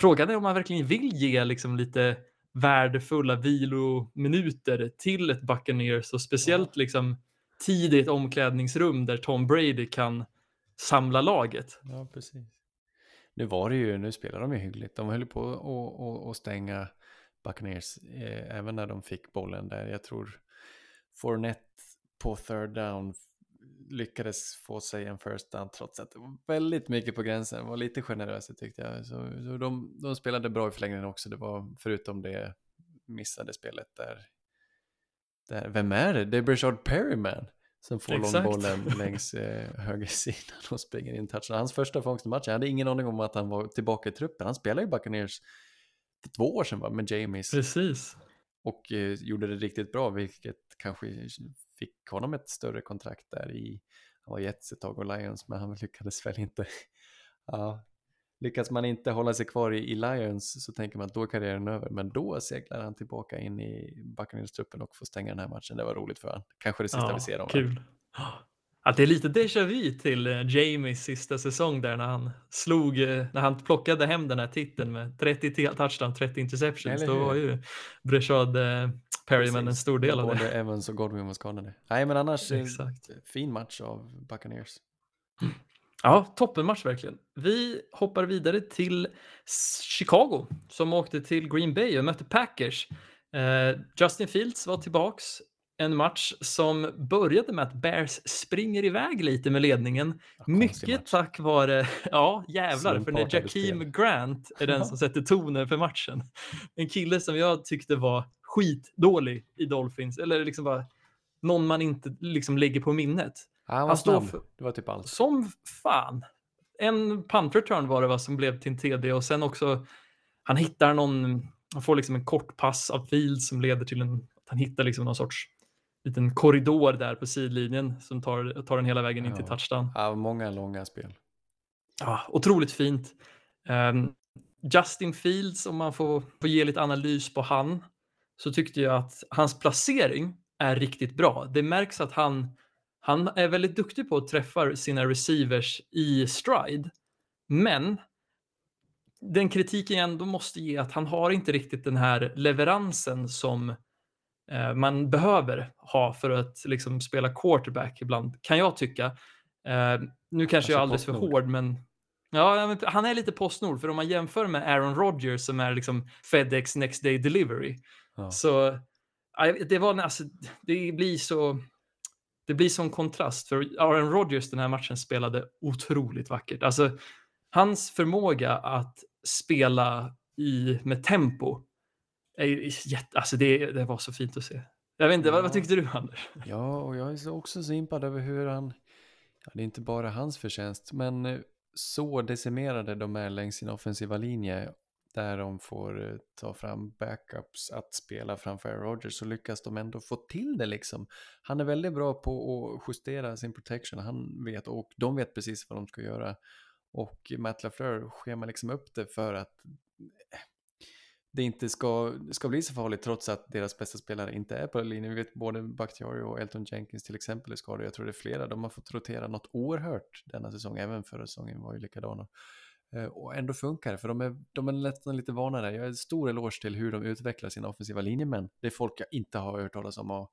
frågan är om man verkligen vill ge liksom lite värdefulla vilominuter till ett Buccaneers och speciellt liksom tid i ett omklädningsrum där Tom Brady kan samla laget. Ja, precis. nu var det ju, nu spelade de ju hyggligt. De höll på att stänga Buccaneers eh, även när de fick bollen där. Jag tror Fournette på third down lyckades få sig en first down trots att det var väldigt mycket på gränsen. var lite generösa tyckte jag. Så, så de, de, spelade bra i förlängningen också. Det var förutom det missade spelet där där vem är det? Det är Brishard Perryman som får långbollen längs eh, högersidan och springer in touchen. Hans första fångst i matchen, jag hade ingen aning om att han var tillbaka i truppen. Han spelade ju Buccaneers för två år sedan va, med Jamies. Precis. Och eh, gjorde det riktigt bra, vilket kanske fick honom ett större kontrakt där i, han var Jets ett tag och Lions, men han lyckades väl inte. ja, lyckas man inte hålla sig kvar i, i, Lions så tänker man att då är karriären över, men då seglar han tillbaka in i Buccaneers-truppen och får stänga den här matchen. Det var roligt för honom. Kanske det sista ja, vi ser om Kul. Att det är lite déjà vu till uh, Jamies sista säsong där när han slog, uh, när han plockade hem den här titeln med 30 touchdown, 30 interceptions. Då var ju Breshad uh, Perryman en stor del av det. Både Evans och Godwin var skadade. Nej, men annars Exakt. fin match av Buccaneers. Ja, toppenmatch verkligen. Vi hoppar vidare till Chicago som åkte till Green Bay och mötte Packers. Uh, Justin Fields var tillbaks. En match som började med att Bears springer iväg lite med ledningen. Ja, Mycket match. tack vare, ja jävlar, för när Jakeem Grant är den som sätter tonen för matchen. En kille som jag tyckte var skitdålig i Dolphins, eller liksom bara någon man inte liksom lägger på minnet. Ja, han var snabb. För, det var typ allt. Som fan. En punt return var det va, som blev till en TD och sen också han hittar någon, han får liksom en kort pass av Field som leder till en, han hittar liksom någon sorts liten korridor där på sidlinjen som tar, tar den hela vägen in till touchdown. Ja, många långa spel. Ja, otroligt fint. Um, Justin Fields, om man får, får ge lite analys på han, så tyckte jag att hans placering är riktigt bra. Det märks att han han är väldigt duktig på att träffa sina receivers i stride. Men den kritiken jag ändå måste ge att han har inte riktigt den här leveransen som eh, man behöver ha för att liksom spela quarterback ibland, kan jag tycka. Eh, nu kanske alltså jag är alldeles för hård, men Ja, han är lite Postnord, för om man jämför med Aaron Rodgers som är liksom Fedex Next Day Delivery. Ja. Så det var, alltså, det blir så, det blir sån kontrast för Aaron Rodgers den här matchen spelade otroligt vackert. Alltså hans förmåga att spela i, med tempo är jätte, alltså det, det var så fint att se. Jag vet inte, ja. vad, vad tyckte du Anders? Ja, och jag är också så impad över hur han, ja, det är inte bara hans förtjänst, men eh, så decimerade de är längs sin offensiva linje där de får eh, ta fram backups att spela framför Aaron Rodgers så lyckas de ändå få till det liksom. Han är väldigt bra på att justera sin protection, han vet och de vet precis vad de ska göra. Och Matt LaFleur schemar liksom upp det för att eh, det inte ska, ska bli så farligt trots att deras bästa spelare inte är på den linjen. Vi vet både Bakhtiari och Elton Jenkins till exempel är skadade. Jag tror det är flera. De har fått rotera något oerhört denna säsong. Även förra säsongen var ju likadana. Eh, och ändå funkar det, för de är, de är nästan lite vanare. Jag är en stor eloge till hur de utvecklar sina offensiva linjemän. Det är folk jag inte har hört talas om och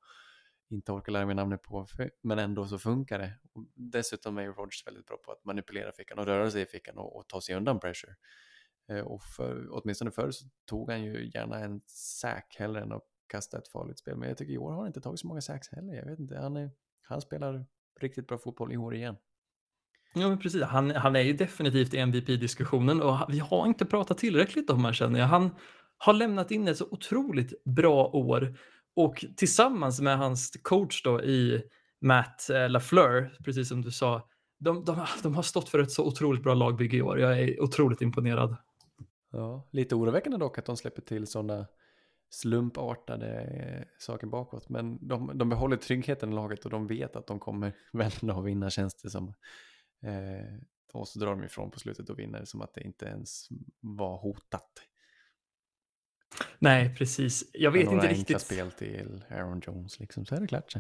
inte orkar lära mig namnet på, men ändå så funkar det. Och dessutom är ju Rodgers väldigt bra på att manipulera fickan och röra sig i fickan och, och ta sig undan pressure. Eh, och för, åtminstone förr så tog han ju gärna en säk hellre än att kasta ett farligt spel. Men jag tycker i år har han inte tagit så många sacks heller. Jag vet inte, han, är, han spelar riktigt bra fotboll i år igen. Ja, men precis. Han, han är ju definitivt i MVP-diskussionen och vi har inte pratat tillräckligt om honom känner jag. Han har lämnat in ett så otroligt bra år och tillsammans med hans coach då i Matt eh, LaFleur, precis som du sa, de, de, de har stått för ett så otroligt bra lagbygge i år. Jag är otroligt imponerad. Ja, lite oroväckande dock att de släpper till sådana slumpartade eh, saker bakåt. Men de, de behåller tryggheten i laget och de vet att de kommer vända och vinna känns det som. Eh, och så drar de ifrån på slutet och vinner som att det inte ens var hotat. Nej, precis. Jag vet inte riktigt. Några spel till Aaron Jones liksom, så är det klart.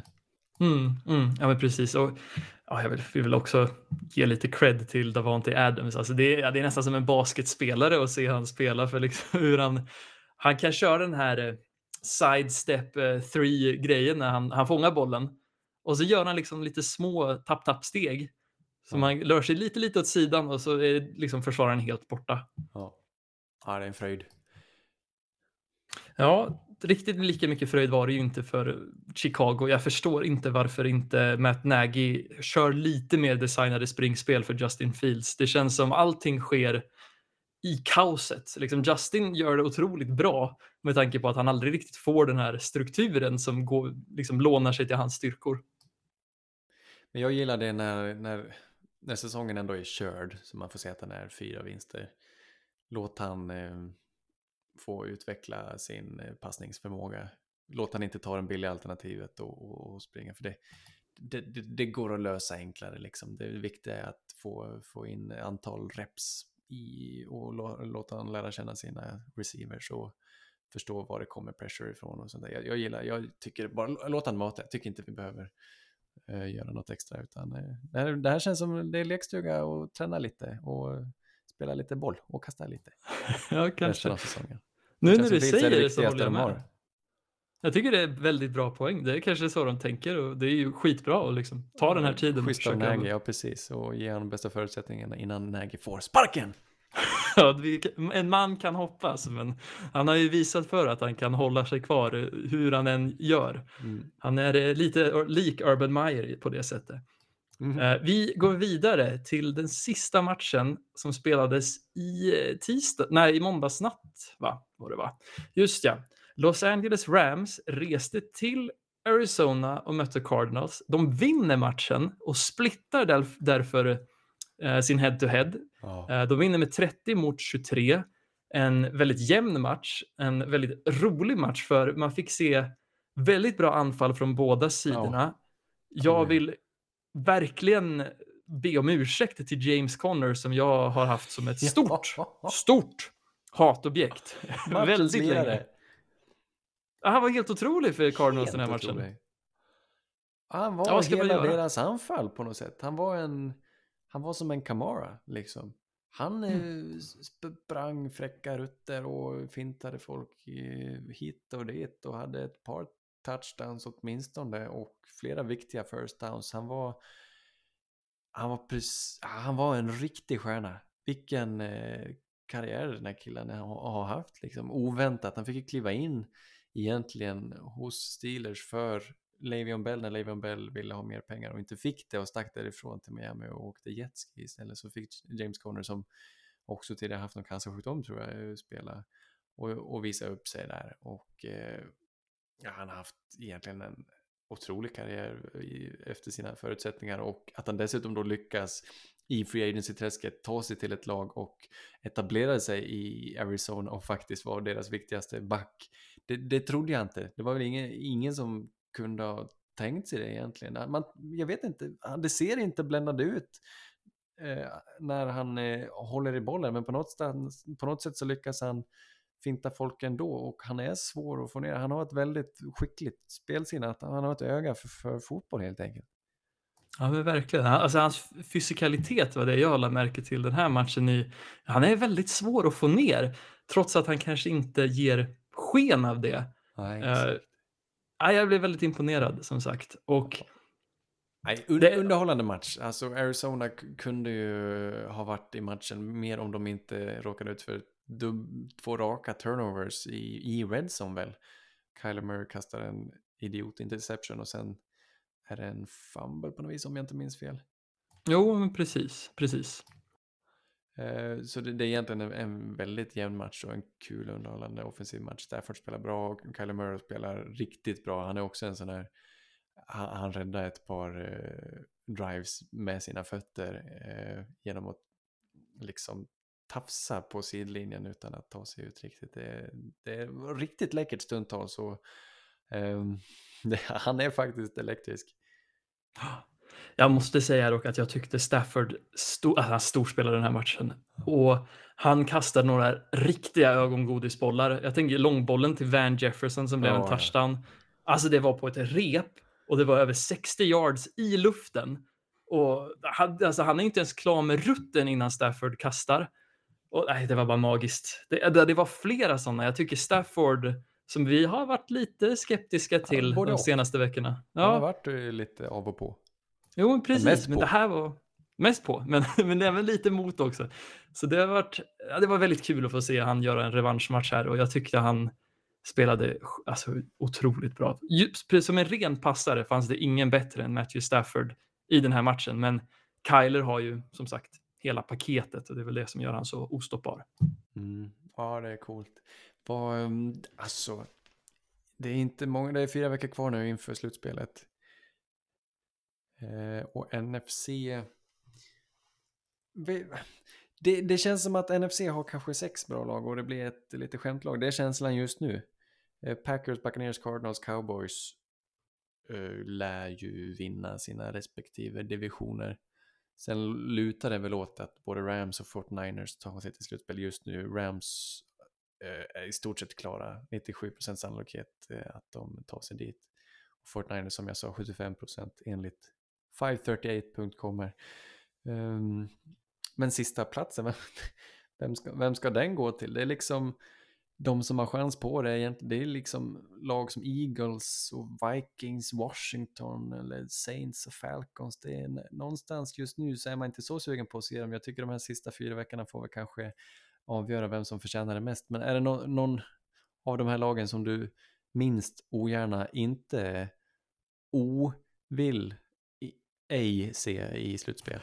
Mm, mm, ja, men precis. Och, ja, jag vill, vill väl också ge lite cred till Davante Adams. Alltså det, ja, det är nästan som en basketspelare att se han spela för liksom hur han, han kan köra den här eh, sidestep eh, three grejen när han, han fångar bollen och så gör han liksom lite små tapp-tapp-steg Så man rör sig lite, lite åt sidan och så är liksom försvararen helt borta. Ja. ja, det är en fröjd. Ja, riktigt lika mycket fröjd var det ju inte för Chicago. Jag förstår inte varför inte Matt Nagy kör lite mer designade springspel för Justin Fields. Det känns som allting sker i kaoset. Liksom Justin gör det otroligt bra med tanke på att han aldrig riktigt får den här strukturen som går, liksom lånar sig till hans styrkor. Men jag gillar det när, när, när säsongen ändå är körd, så man får se att den är fyra vinster. Låt han eh, få utveckla sin eh, passningsförmåga. Låt han inte ta det billiga alternativet och, och, och springa, för det, det, det, det, går att lösa enklare. Liksom. Det viktiga är att få, få in antal reps i, och låta han lära känna sina receivers och förstå var det kommer pressure ifrån och sånt där. Jag, jag gillar, jag tycker bara låt han mata. Jag tycker inte vi behöver uh, göra något extra utan uh, det, här, det här känns som det är lekstuga och träna lite och spela lite boll och kasta lite. ja, kanske. Nu när du säger det, det så håller jag med. Har. Jag tycker det är väldigt bra poäng. Det är kanske så de tänker och det är ju skitbra att liksom ta den här tiden. Schysst av Nagy, ja precis. Och ge honom bästa förutsättningarna innan Nagy får sparken. En man kan hoppas, men han har ju visat för att han kan hålla sig kvar hur han än gör. Mm. Han är eh, lite lik Urban Meyer på det sättet. Mm. Vi går vidare till den sista matchen som spelades i eh, tisdag, nej i måndags natt, va? Var det va? Just ja. Los Angeles Rams reste till Arizona och mötte Cardinals. De vinner matchen och splittar därför eh, sin head-to-head. Oh. Eh, de vinner med 30 mot 23. En väldigt jämn match, en väldigt rolig match för man fick se väldigt bra anfall från båda sidorna. Oh. Jag vill verkligen be om ursäkt till James Conner som jag har haft som ett stort, stort hatobjekt. väldigt länge. Han var helt otrolig för Cardinals den här matchen. Otrolig. Han var ja, hela deras anfall på något sätt. Han var, en, han var som en Kamara liksom. Han mm. sprang fräcka rutter och fintade folk hit och dit och hade ett par touchdowns åtminstone och flera viktiga first downs. Han var, han var, precis, han var en riktig stjärna. Vilken eh, karriär den här killen har, har haft liksom. Oväntat, han fick ju kliva in egentligen hos Steelers för Le'Veon Bell när Le'Veon Bell ville ha mer pengar och inte fick det och stack därifrån till Miami och åkte jetski istället så fick James Conner som också tidigare haft någon cancersjukdom tror jag eh, spela och, och visa upp sig där och eh, ja, han har haft egentligen en otrolig karriär i, efter sina förutsättningar och att han dessutom då lyckas i Free Agency-träsket ta sig till ett lag och etablera sig i Arizona och faktiskt vara deras viktigaste back. Det, det trodde jag inte. Det var väl ingen, ingen som kunde ha tänkt sig det egentligen. Man, jag vet inte, det ser inte bländande ut eh, när han eh, håller i bollen, men på något, stans, på något sätt så lyckas han finta folk ändå och han är svår att få ner. Han har ett väldigt skickligt spelsinne, han har ett öga för, för fotboll helt enkelt. Ja, men verkligen. Alltså, hans fysikalitet var det jag lade märke till den här matchen. I, han är väldigt svår att få ner, trots att han kanske inte ger sken av det. Nej, uh, jag blev väldigt imponerad, som sagt. Och, Nej, un det... underhållande match. Alltså Arizona kunde ju ha varit i matchen mer om de inte råkade ut för två raka turnovers i, i red zone väl. Kyler Murray kastar en idiot interception och sen är det en fumble på något vis om jag inte minns fel. Jo, men precis, precis. Eh, så det, det, är egentligen en, en, väldigt jämn match och en kul underhållande offensiv match. Stafford spelar bra och Kyler Murray spelar riktigt bra. Han är också en sån här, han, han räddar ett par eh, drives med sina fötter eh, genom att liksom tafsa på sidlinjen utan att ta sig ut riktigt. Det, det är riktigt läckert stundtals och eh, det, han är faktiskt elektrisk. Jag måste säga dock att jag tyckte Stafford sto alltså han storspelade den här matchen och han kastade några riktiga ögongodisbollar. Jag tänker långbollen till Van Jefferson som blev oh, en touchdown. Alltså det var på ett rep och det var över 60 yards i luften. Och han, alltså, han är inte ens klar med rutten innan Stafford kastar. Och, nej, det var bara magiskt. Det, det, det var flera sådana. Jag tycker Stafford, som vi har varit lite skeptiska till ja, de senaste veckorna. Ja. Han har varit lite av och på. Jo, precis. Men det här var... mest på, men, men även lite mot också. Så det, har varit, ja, det var väldigt kul att få se han göra en revanschmatch här och jag tyckte han spelade alltså, otroligt bra. Just, som en ren passare fanns det ingen bättre än Matthew Stafford i den här matchen, men Kyler har ju som sagt hela paketet och det är väl det som gör han så ostoppbar. Mm. Ja, det är coolt. Ehm, alltså, det är inte många, det är fyra veckor kvar nu inför slutspelet. Eh, och NFC... Det, det känns som att NFC har kanske sex bra lag och det blir ett lite skämtlag. Det är känslan just nu. Eh, Packers, Buccaneers, Cardinals, Cowboys eh, lär ju vinna sina respektive divisioner. Sen lutar det väl åt att både Rams och 49ers tar sig till slutspel just nu. Rams eh, är i stort sett klara, 97% sannolikhet eh, att de tar sig dit. Och 49ers som jag sa 75% enligt 538.com här. Um, men sista platsen, vem, vem, ska, vem ska den gå till? Det är liksom de som har chans på det, det är liksom lag som Eagles och Vikings, Washington eller Saints och Falcons. Det är någonstans just nu så är man inte så sugen på att se dem. Jag tycker de här sista fyra veckorna får väl kanske avgöra vem som förtjänar det mest. Men är det no någon av de här lagen som du minst ogärna inte o-vill ej se i slutspel?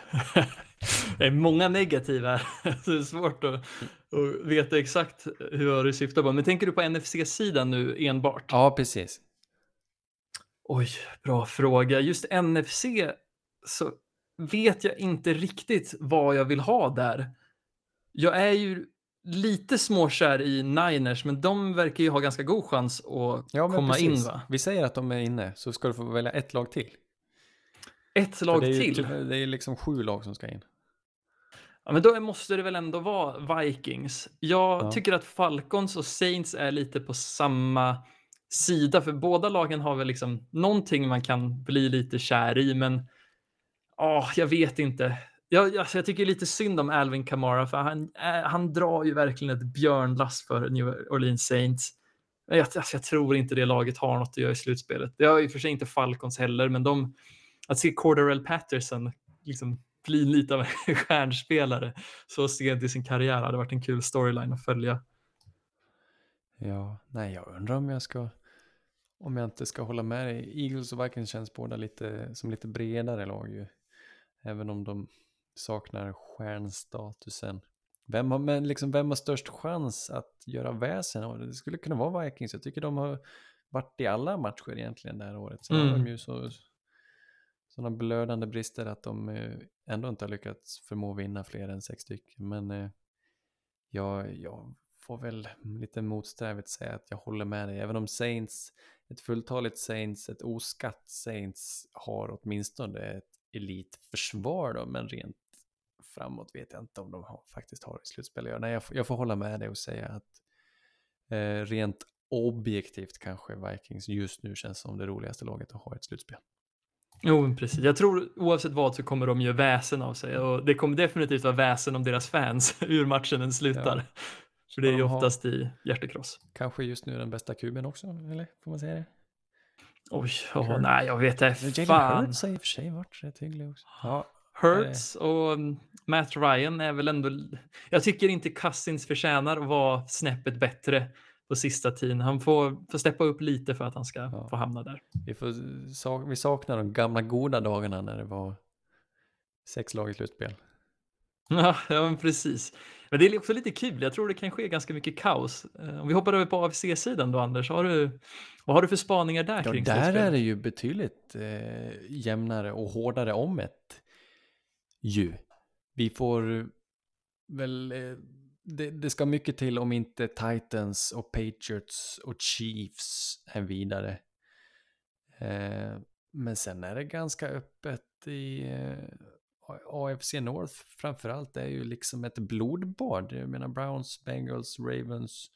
det är många negativa här. Det är svårt att, att veta exakt hur du syftar på. Men tänker du på NFC-sidan nu enbart? Ja, precis. Oj, bra fråga. Just NFC så vet jag inte riktigt vad jag vill ha där. Jag är ju lite småkär i Niners, men de verkar ju ha ganska god chans att ja, komma precis. in va? Vi säger att de är inne, så ska du få välja ett lag till. Ett lag det till? Ju, det är liksom sju lag som ska in. Ja, men då måste det väl ändå vara Vikings. Jag ja. tycker att Falcons och Saints är lite på samma sida, för båda lagen har väl liksom någonting man kan bli lite kär i, men åh, jag vet inte. Jag, alltså, jag tycker lite synd om Alvin Kamara, för han, äh, han drar ju verkligen ett björnlass för New Orleans Saints. Jag, alltså, jag tror inte det laget har något att göra i slutspelet. Det har och för sig inte Falcons heller, men de, att se Cordarell Patterson liksom bli lite av en stjärnspelare så sent i sin karriär hade varit en kul storyline att följa. Ja, nej, jag undrar om jag ska om jag inte ska hålla med dig. Eagles och Vikings känns båda lite som lite bredare lag ju. Även om de saknar stjärnstatusen. Vem har, men liksom, vem har störst chans att göra väsen det? skulle kunna vara Vikings. Jag tycker de har varit i alla matcher egentligen det här året. Sen mm. har de mm. ju så, sådana blödande brister att de eh, ändå inte har lyckats förmå vinna fler än sex stycken. Men eh, jag, jag får väl lite motsträvigt säga att jag håller med dig. Även om Saints, ett fulltaligt Saints, ett oskatt Saints har åtminstone ett elitförsvar då, men rent framåt vet jag inte om de har, faktiskt har i slutspel. Nej, jag, jag får hålla med dig och säga att eh, rent objektivt kanske Vikings just nu känns som det roligaste laget att ha i ett slutspel. Jo, precis. Jag tror oavsett vad så kommer de göra väsen av sig och det kommer definitivt vara väsen om deras fans hur matchen den slutar. Ja. För det är ju oftast i hjärtekross. Kanske just nu den bästa kuben också, eller får man säga det? Oj, oh, nej, jag vet inte. Fan. Hurts har i och för sig varit rätt hygglig också. Ja, Hurts och mm, Matt Ryan är väl ändå... Jag tycker inte Cousins förtjänar att vara snäppet bättre på sista tiden. Han får, får steppa upp lite för att han ska ja. få hamna där. Vi, får, vi saknar de gamla goda dagarna när det var sex lag i slutspel. Ja, men precis. Men det är också lite kul. Jag tror det kan ske ganska mycket kaos. Eh, om vi hoppar över på AFC-sidan då, Anders. Har du, vad har du för spaningar där ja, kring Där är det ju betydligt eh, jämnare och hårdare om ett ju. Vi får väl eh, det, det, ska mycket till om inte Titans och Patriots och Chiefs är vidare. Eh, men sen är det ganska öppet i eh, AFC North framförallt. Det är ju liksom ett blodbad. Jag menar Browns, Bengals, Ravens,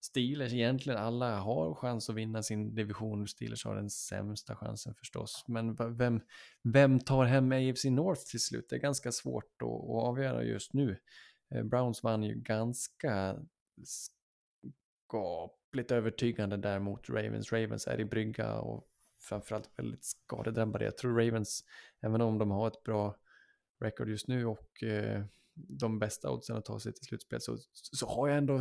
Steelers. Egentligen alla har chans att vinna sin division. Steelers har den sämsta chansen förstås. Men vem, vem tar hem AFC North till slut? Det är ganska svårt att, att avgöra just nu. Eh, Browns vann ju ganska skapligt övertygande där mot Ravens. Ravens är i brygga och framförallt väldigt skadedrabbade. Jag tror Ravens, även om de har ett bra record just nu och eh, de bästa oddsen att ta sig till slutspel så, så har jag ändå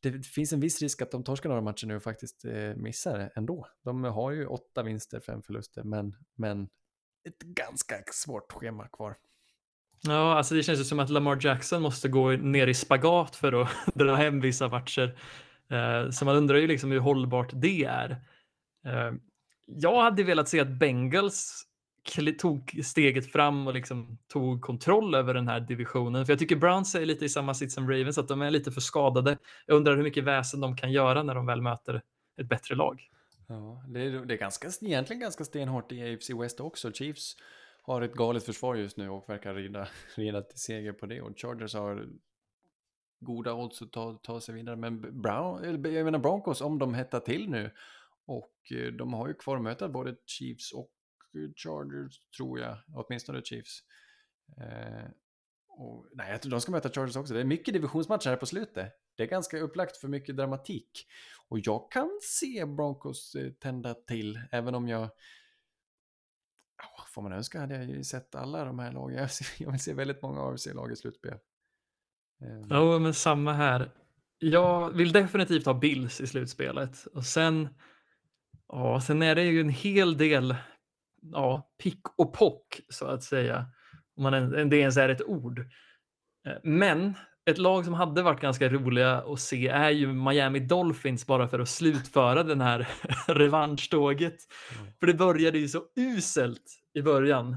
det finns en viss risk att de torskar några matcher nu och faktiskt eh, missar det ändå. De har ju åtta vinster, fem förluster, men, men ett ganska svårt schema kvar. Ja, alltså det känns ju som att Lamar Jackson måste gå ner i spagat för att dra hem vissa matcher. Eh, så man undrar ju liksom hur hållbart det är. Eh, jag hade velat se att Bengals tog steget fram och liksom tog kontroll över den här divisionen. För jag tycker Browns är lite i samma sitt som Ravens, att de är lite för skadade. Jag undrar hur mycket väsen de kan göra när de väl möter ett bättre lag. Ja, det är, det är ganska, egentligen ganska stenhårt i AFC West också. Chiefs har ett galet försvar just nu och verkar rida, rida till seger på det. Och Chargers har goda odds att ta, ta sig vidare. Men Brown, jag menar Broncos, om de hettar till nu och eh, de har ju kvar att möta både Chiefs och eh, Chargers tror jag, åtminstone Chiefs. Eh, och, nej, jag tror de ska möta Chargers också. Det är mycket divisionsmatcher här på slutet. Det är ganska upplagt för mycket dramatik. Och jag kan se Broncos eh, tända till, även om jag får man önska hade jag ju sett alla de här lagen. Jag vill se väldigt många AFC-lag i slutspel. Ehm. Ja, men samma här. Jag vill definitivt ha Bills i slutspelet. Och sen, ja, sen är det ju en hel del ja, pick och pock så att säga. Om man, det ens är ett ord. Eh, men ett lag som hade varit ganska roliga att se är ju Miami Dolphins bara för att slutföra den här revanschtåget. Mm. För det började ju så uselt i början.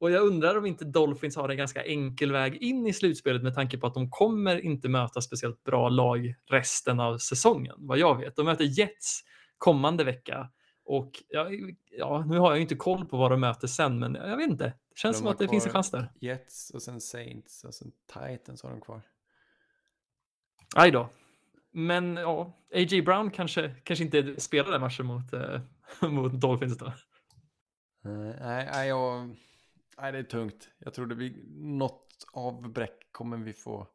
Och jag undrar om inte Dolphins har en ganska enkel väg in i slutspelet med tanke på att de kommer inte möta speciellt bra lag resten av säsongen, vad jag vet. De möter Jets kommande vecka och ja, ja, nu har jag inte koll på vad de möter sen, men jag vet inte. Det känns de som att det finns en chans där. Jets och sen Saints och sen Titans har de kvar. Aj då. Men ja, A.J. Brown kanske, kanske inte spelar den matchen mot, äh, mot Dolphins då. Nej, nej, jag, nej, det är tungt. Jag tror det blir något avbräck kommer vi få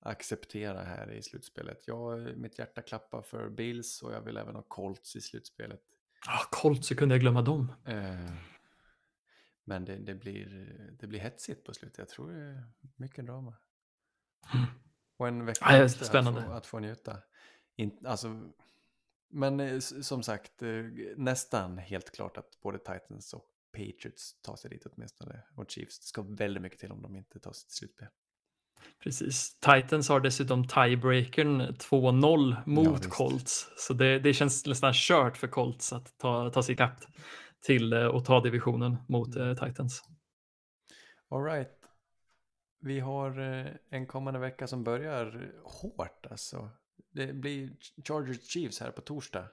acceptera här i slutspelet. Jag, mitt hjärta klappar för Bills och jag vill även ha Colts i slutspelet. Ah, Colts, hur kunde jag glömma dem? Eh, men det, det, blir, det blir hetsigt på slutet. Jag tror det är mycket drama. Mm. Och en vecka ah, spännande. Att, få, att få njuta. In, alltså, men eh, som sagt, eh, nästan helt klart att både Titans och Patriots tar sig dit åtminstone. Och Chiefs, det ska väldigt mycket till om de inte tar sig till slutspel. Precis. Titans har dessutom tiebreakern 2-0 mot ja, Colts. Så det, det känns nästan kört för Colts att ta, ta sig ikapp till eh, ta divisionen mot uh, Titans. All right. Vi har uh, en kommande vecka som börjar hårt alltså. Det blir Chargers Chiefs här på torsdag.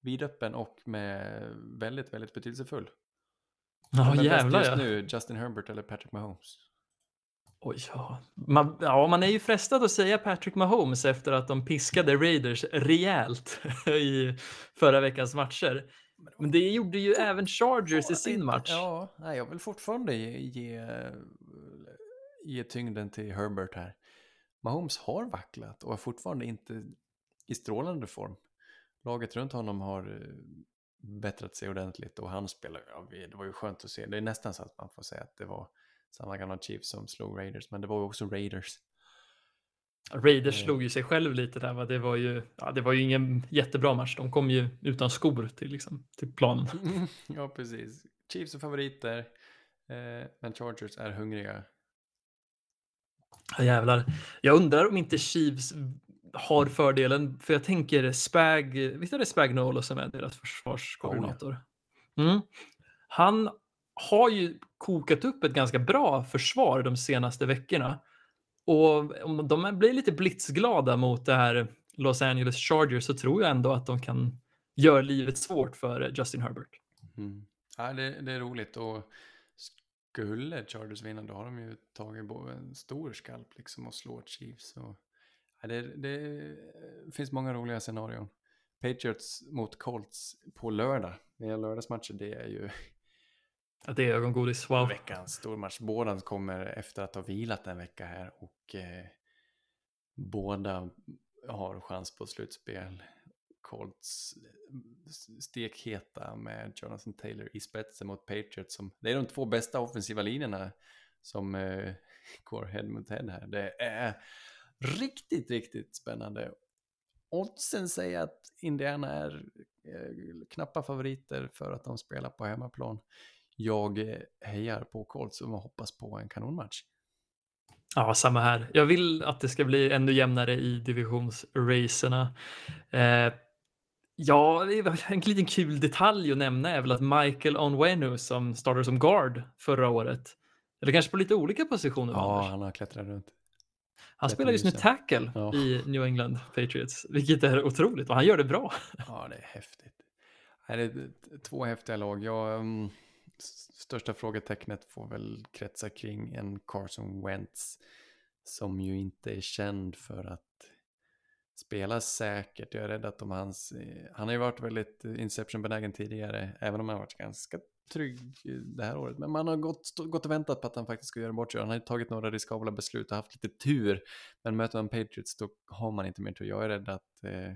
Vidöppen och med väldigt, väldigt betydelsefull. Ja, oh, jävlar just ja. nu, Justin Herbert eller Patrick Mahomes? Oj, ja. Man, ja, man är ju frestad att säga Patrick Mahomes efter att de piskade Raiders rejält i förra veckans matcher. Men det gjorde ju även Chargers i sin match. Ja, jag vill fortfarande ge, ge, ge tyngden till Herbert här. Mahomes har vacklat och är fortfarande inte i strålande form. Laget runt honom har eh, bättrat sig ordentligt och han spelar, ja, det var ju skönt att se. Det är nästan så att man får säga att det var samma gamla Chiefs som slog Raiders, men det var ju också Raiders. Raiders slog ju sig själv lite där, va? Det, var ju, ja, det var ju ingen jättebra match. De kom ju utan skor till, liksom, till planen. ja, precis. Chiefs är favoriter, eh, men Chargers är hungriga. Ja, jävlar. Jag undrar om inte Chiefs har fördelen, för jag tänker Spag, visst är det Spagnolo som är deras försvarskoordinator? Mm. Han har ju kokat upp ett ganska bra försvar de senaste veckorna. Och om de blir lite blitzglada mot det här Los Angeles Chargers så tror jag ändå att de kan göra livet svårt för Justin Herbert. Mm. Ja, det, det, är roligt och skulle Chargers vinna då har de ju tagit en stor skalp liksom och slår Chiefs. Och, ja, det, det finns många roliga scenarion. Patriots mot Colts på lördag. Är lördagsmatcher, det är ju Ja, det är ögongodis. Wow. Veckans stormatch. Båda kommer efter att ha vilat en vecka här och eh, båda har chans på slutspel. Colts stekheta med Jonathan Taylor i spetsen mot Patriots. Som, det är de två bästa offensiva linjerna som eh, går head mot head här. Det är riktigt, riktigt spännande. Oddsen säger att Indiana är eh, knappa favoriter för att de spelar på hemmaplan. Jag eh, hejar på Colts och hoppas på en kanonmatch. Ja, samma här. Jag vill att det ska bli ännu jämnare i divisionsracerna. Eh, ja, en liten kul detalj att nämna är väl att Michael Onwenu som startade som guard förra året, eller kanske på lite olika positioner. Ja, Anders. han har klättrat runt. Han spelar just nu tackle ja. i New England Patriots, vilket är otroligt och han gör det bra. Ja, det är häftigt. Det är två häftiga lag. Jag, um, största frågetecknet får väl kretsa kring en Carson Wentz som ju inte är känd för att spela säkert. Jag är rädd att om hans, eh, han har ju varit väldigt inception-benägen tidigare, även om han har varit ganska trygg det här året. Men man har gått, gått och väntat på att han faktiskt ska göra bort sig. Han har tagit några riskabla beslut och haft lite tur. Men möter man Patriots då har man inte mer tur. Jag är rädd att eh,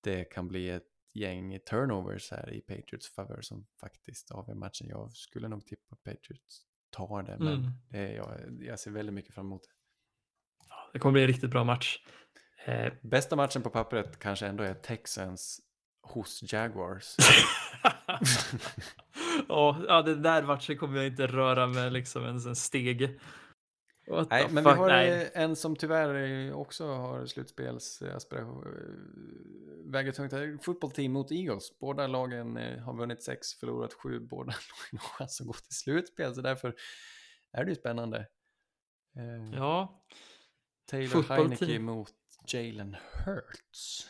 det kan bli ett gäng turnovers här i Patriots favör som faktiskt avgör matchen. Jag skulle nog tippa Patriots tar det, men mm. det, jag, jag ser väldigt mycket fram emot det. Det kommer bli en riktigt bra match. Eh. Bästa matchen på pappret kanske ändå är Texans hos Jaguars. ja, den där matchen kommer jag inte röra med liksom ens en steg. What Nej, men fuck? vi har Nej. en som tyvärr också har slutspelsaspiration. Väger tungt. Fotbollsteam mot Eagles. Båda lagen eh, har vunnit sex, förlorat sju. Båda lagen har chans att gå till slutspel. Så därför är det ju spännande. Eh, ja. Taylor Heineke mot Jalen Hurts.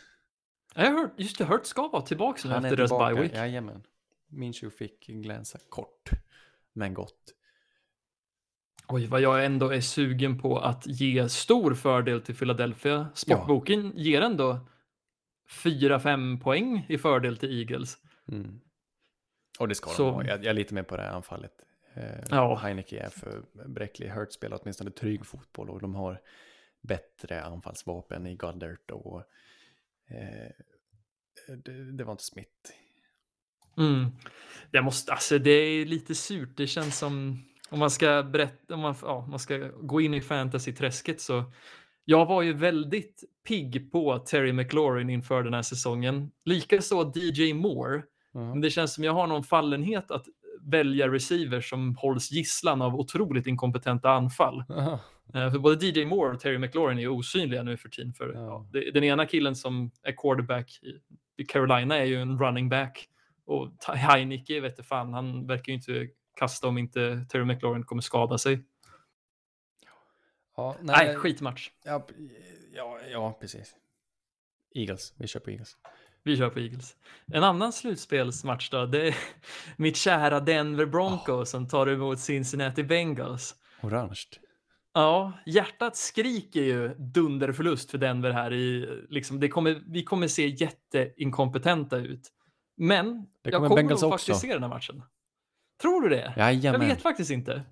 Jag har hört, just det, Hurts ska vara tillbaka nu efter deras bye week. Jajamän. Minshew fick glänsa kort, men gott. Oj, vad jag ändå är sugen på att ge stor fördel till Philadelphia. Sportboken ja. ger ändå 4-5 poäng i fördel till Eagles. Mm. Och det ska Så... de ha. Jag, jag är lite med på det här anfallet. Eh, ja. Heineke är för bräcklig. Hurt spelar åtminstone trygg fotboll och de har bättre anfallsvapen i Goddard och eh, det, det, var inte smitt. Mm. Jag måste, alltså det är lite surt. Det känns som om man ska berätta, om man, ja, man ska gå in i fantasy-träsket så jag var ju väldigt pigg på Terry McLaurin inför den här säsongen. Likaså DJ Moore. Mm. Men det känns som jag har någon fallenhet att välja receivers som hålls gisslan av otroligt inkompetenta anfall. Uh, för både DJ Moore och Terry McLaurin är osynliga nu för tiden. För, uh. ja, den ena killen som är quarterback i, Carolina är ju en running back. Och Heineke vet fan, han verkar ju inte kasta om inte Terry McLaurin kommer skada sig. Ja, nej, nej skitmatch. Ja, ja, ja, precis. Eagles, vi kör på Eagles. Vi kör på Eagles. En annan slutspelsmatch då, det är mitt kära Denver Broncos oh. som tar emot Cincinnati Bengals. Orange. Ja, hjärtat skriker ju dunderförlust för Denver här. I, liksom, det kommer, vi kommer se jätteinkompetenta ut. Men jag kommer Bengals nog faktiskt se den här matchen. Tror du det? Jajamän. Jag vet faktiskt inte.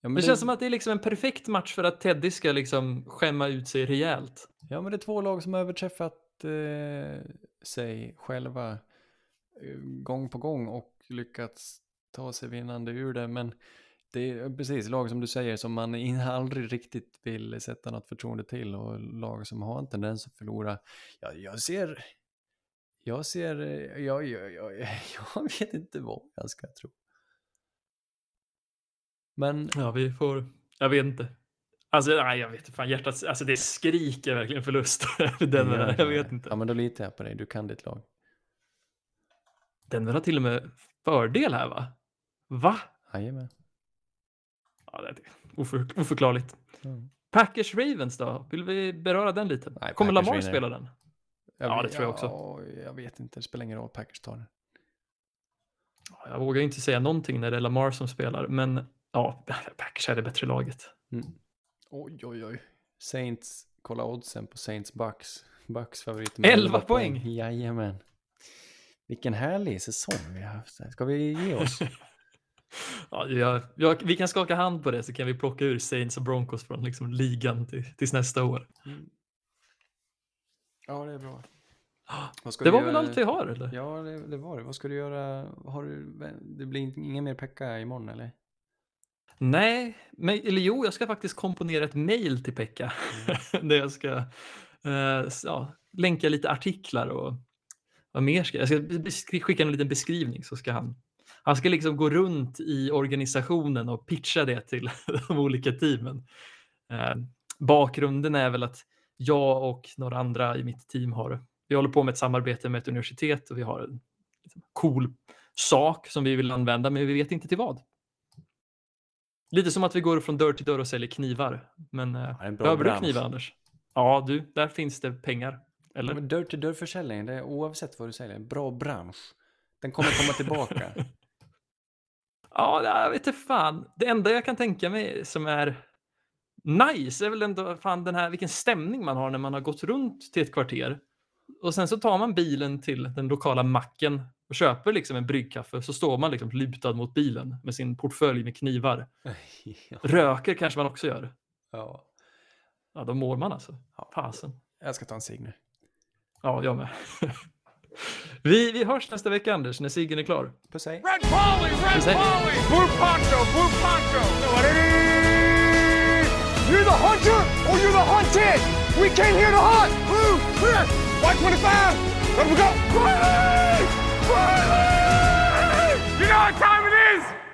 Ja, det, det, känns som att det är liksom en perfekt match för att Teddy ska liksom skämma ut sig rejält. Ja, men det är två lag som har överträffat eh, sig själva eh, gång på gång och lyckats ta sig vinnande ur det. Men det är precis lag som du säger som man aldrig riktigt vill sätta något förtroende till och lag som har en tendens att förlora. Ja, jag ser jag ser, jag, jag, jag, jag vet inte vad jag ska tro. Men... Ja, vi får, jag vet inte. Alltså, nej, jag vet inte, fan hjärtat, alltså det skriker verkligen förlust. Den ja, jag vet inte. Ja, men då litar jag på dig, du kan ditt lag. Den har till och med fördel här va? Va? Jajamän. Ja, det är oför, oförklarligt. Mm. Packers Ravens då? Vill vi beröra den lite? Nej, Kommer Packers Lamar spela den? Jag ja, det tror jag också. Ja, jag vet inte, det spelar ingen roll, Packers tar den. Jag vågar inte säga någonting när det är Lamar som spelar, men ja, Packers är det bättre laget. Mm. Oj, oj, oj. Saints, kolla oddsen på Saints Bucks. Bucks favorit. 11, 11 poäng. poäng. Jajamän. Vilken härlig säsong vi har haft. Ska vi ge oss? ja, jag, jag, vi kan skaka hand på det så kan vi plocka ur Saints och Broncos från liksom ligan till, tills nästa år. Mm. Ja, det är bra. det var göra? väl allt vi har eller? Ja, det, det, var det. Vad ska du göra? Har du, det blir ingen mer pecka imorgon eller? Nej, men, eller jo, jag ska faktiskt komponera ett mail till Pekka. Mm. där jag ska uh, ja, länka lite artiklar och vad mer ska jag? Jag ska skicka en liten beskrivning så ska han han ska liksom gå runt i organisationen och pitcha det till de olika teamen. Eh, bakgrunden är väl att jag och några andra i mitt team har, vi håller på med ett samarbete med ett universitet och vi har en liksom, cool sak som vi vill använda, men vi vet inte till vad. Lite som att vi går från dörr till dörr och säljer knivar. Men eh, behöver du knivar Anders? Ja, du, där finns det pengar. Eller? Ja, dörr till dörr försäljning, det är oavsett vad du säljer, en bra bransch. Den kommer komma tillbaka. ja, jag vet inte fan. Det enda jag kan tänka mig som är nice är väl ändå fan den här vilken stämning man har när man har gått runt till ett kvarter och sen så tar man bilen till den lokala macken och köper liksom en bryggkaffe så står man liksom lutad mot bilen med sin portfölj med knivar. ja. Röker kanske man också gör. Ja. Ja, då mår man alltså. Fasen. Jag ska ta en cigg nu. Ja, jag med. Vi, vi hörs nästa vecka, Anders, när Siggen är klar. Puss hej. Red Polly, Red Polly, Blue Poncho, Blue Poncho. You're the hunter or you're the hunted. We came here to hunt. Blue, clear. Y25. Let me go. Riley! Riley! You know what time it is?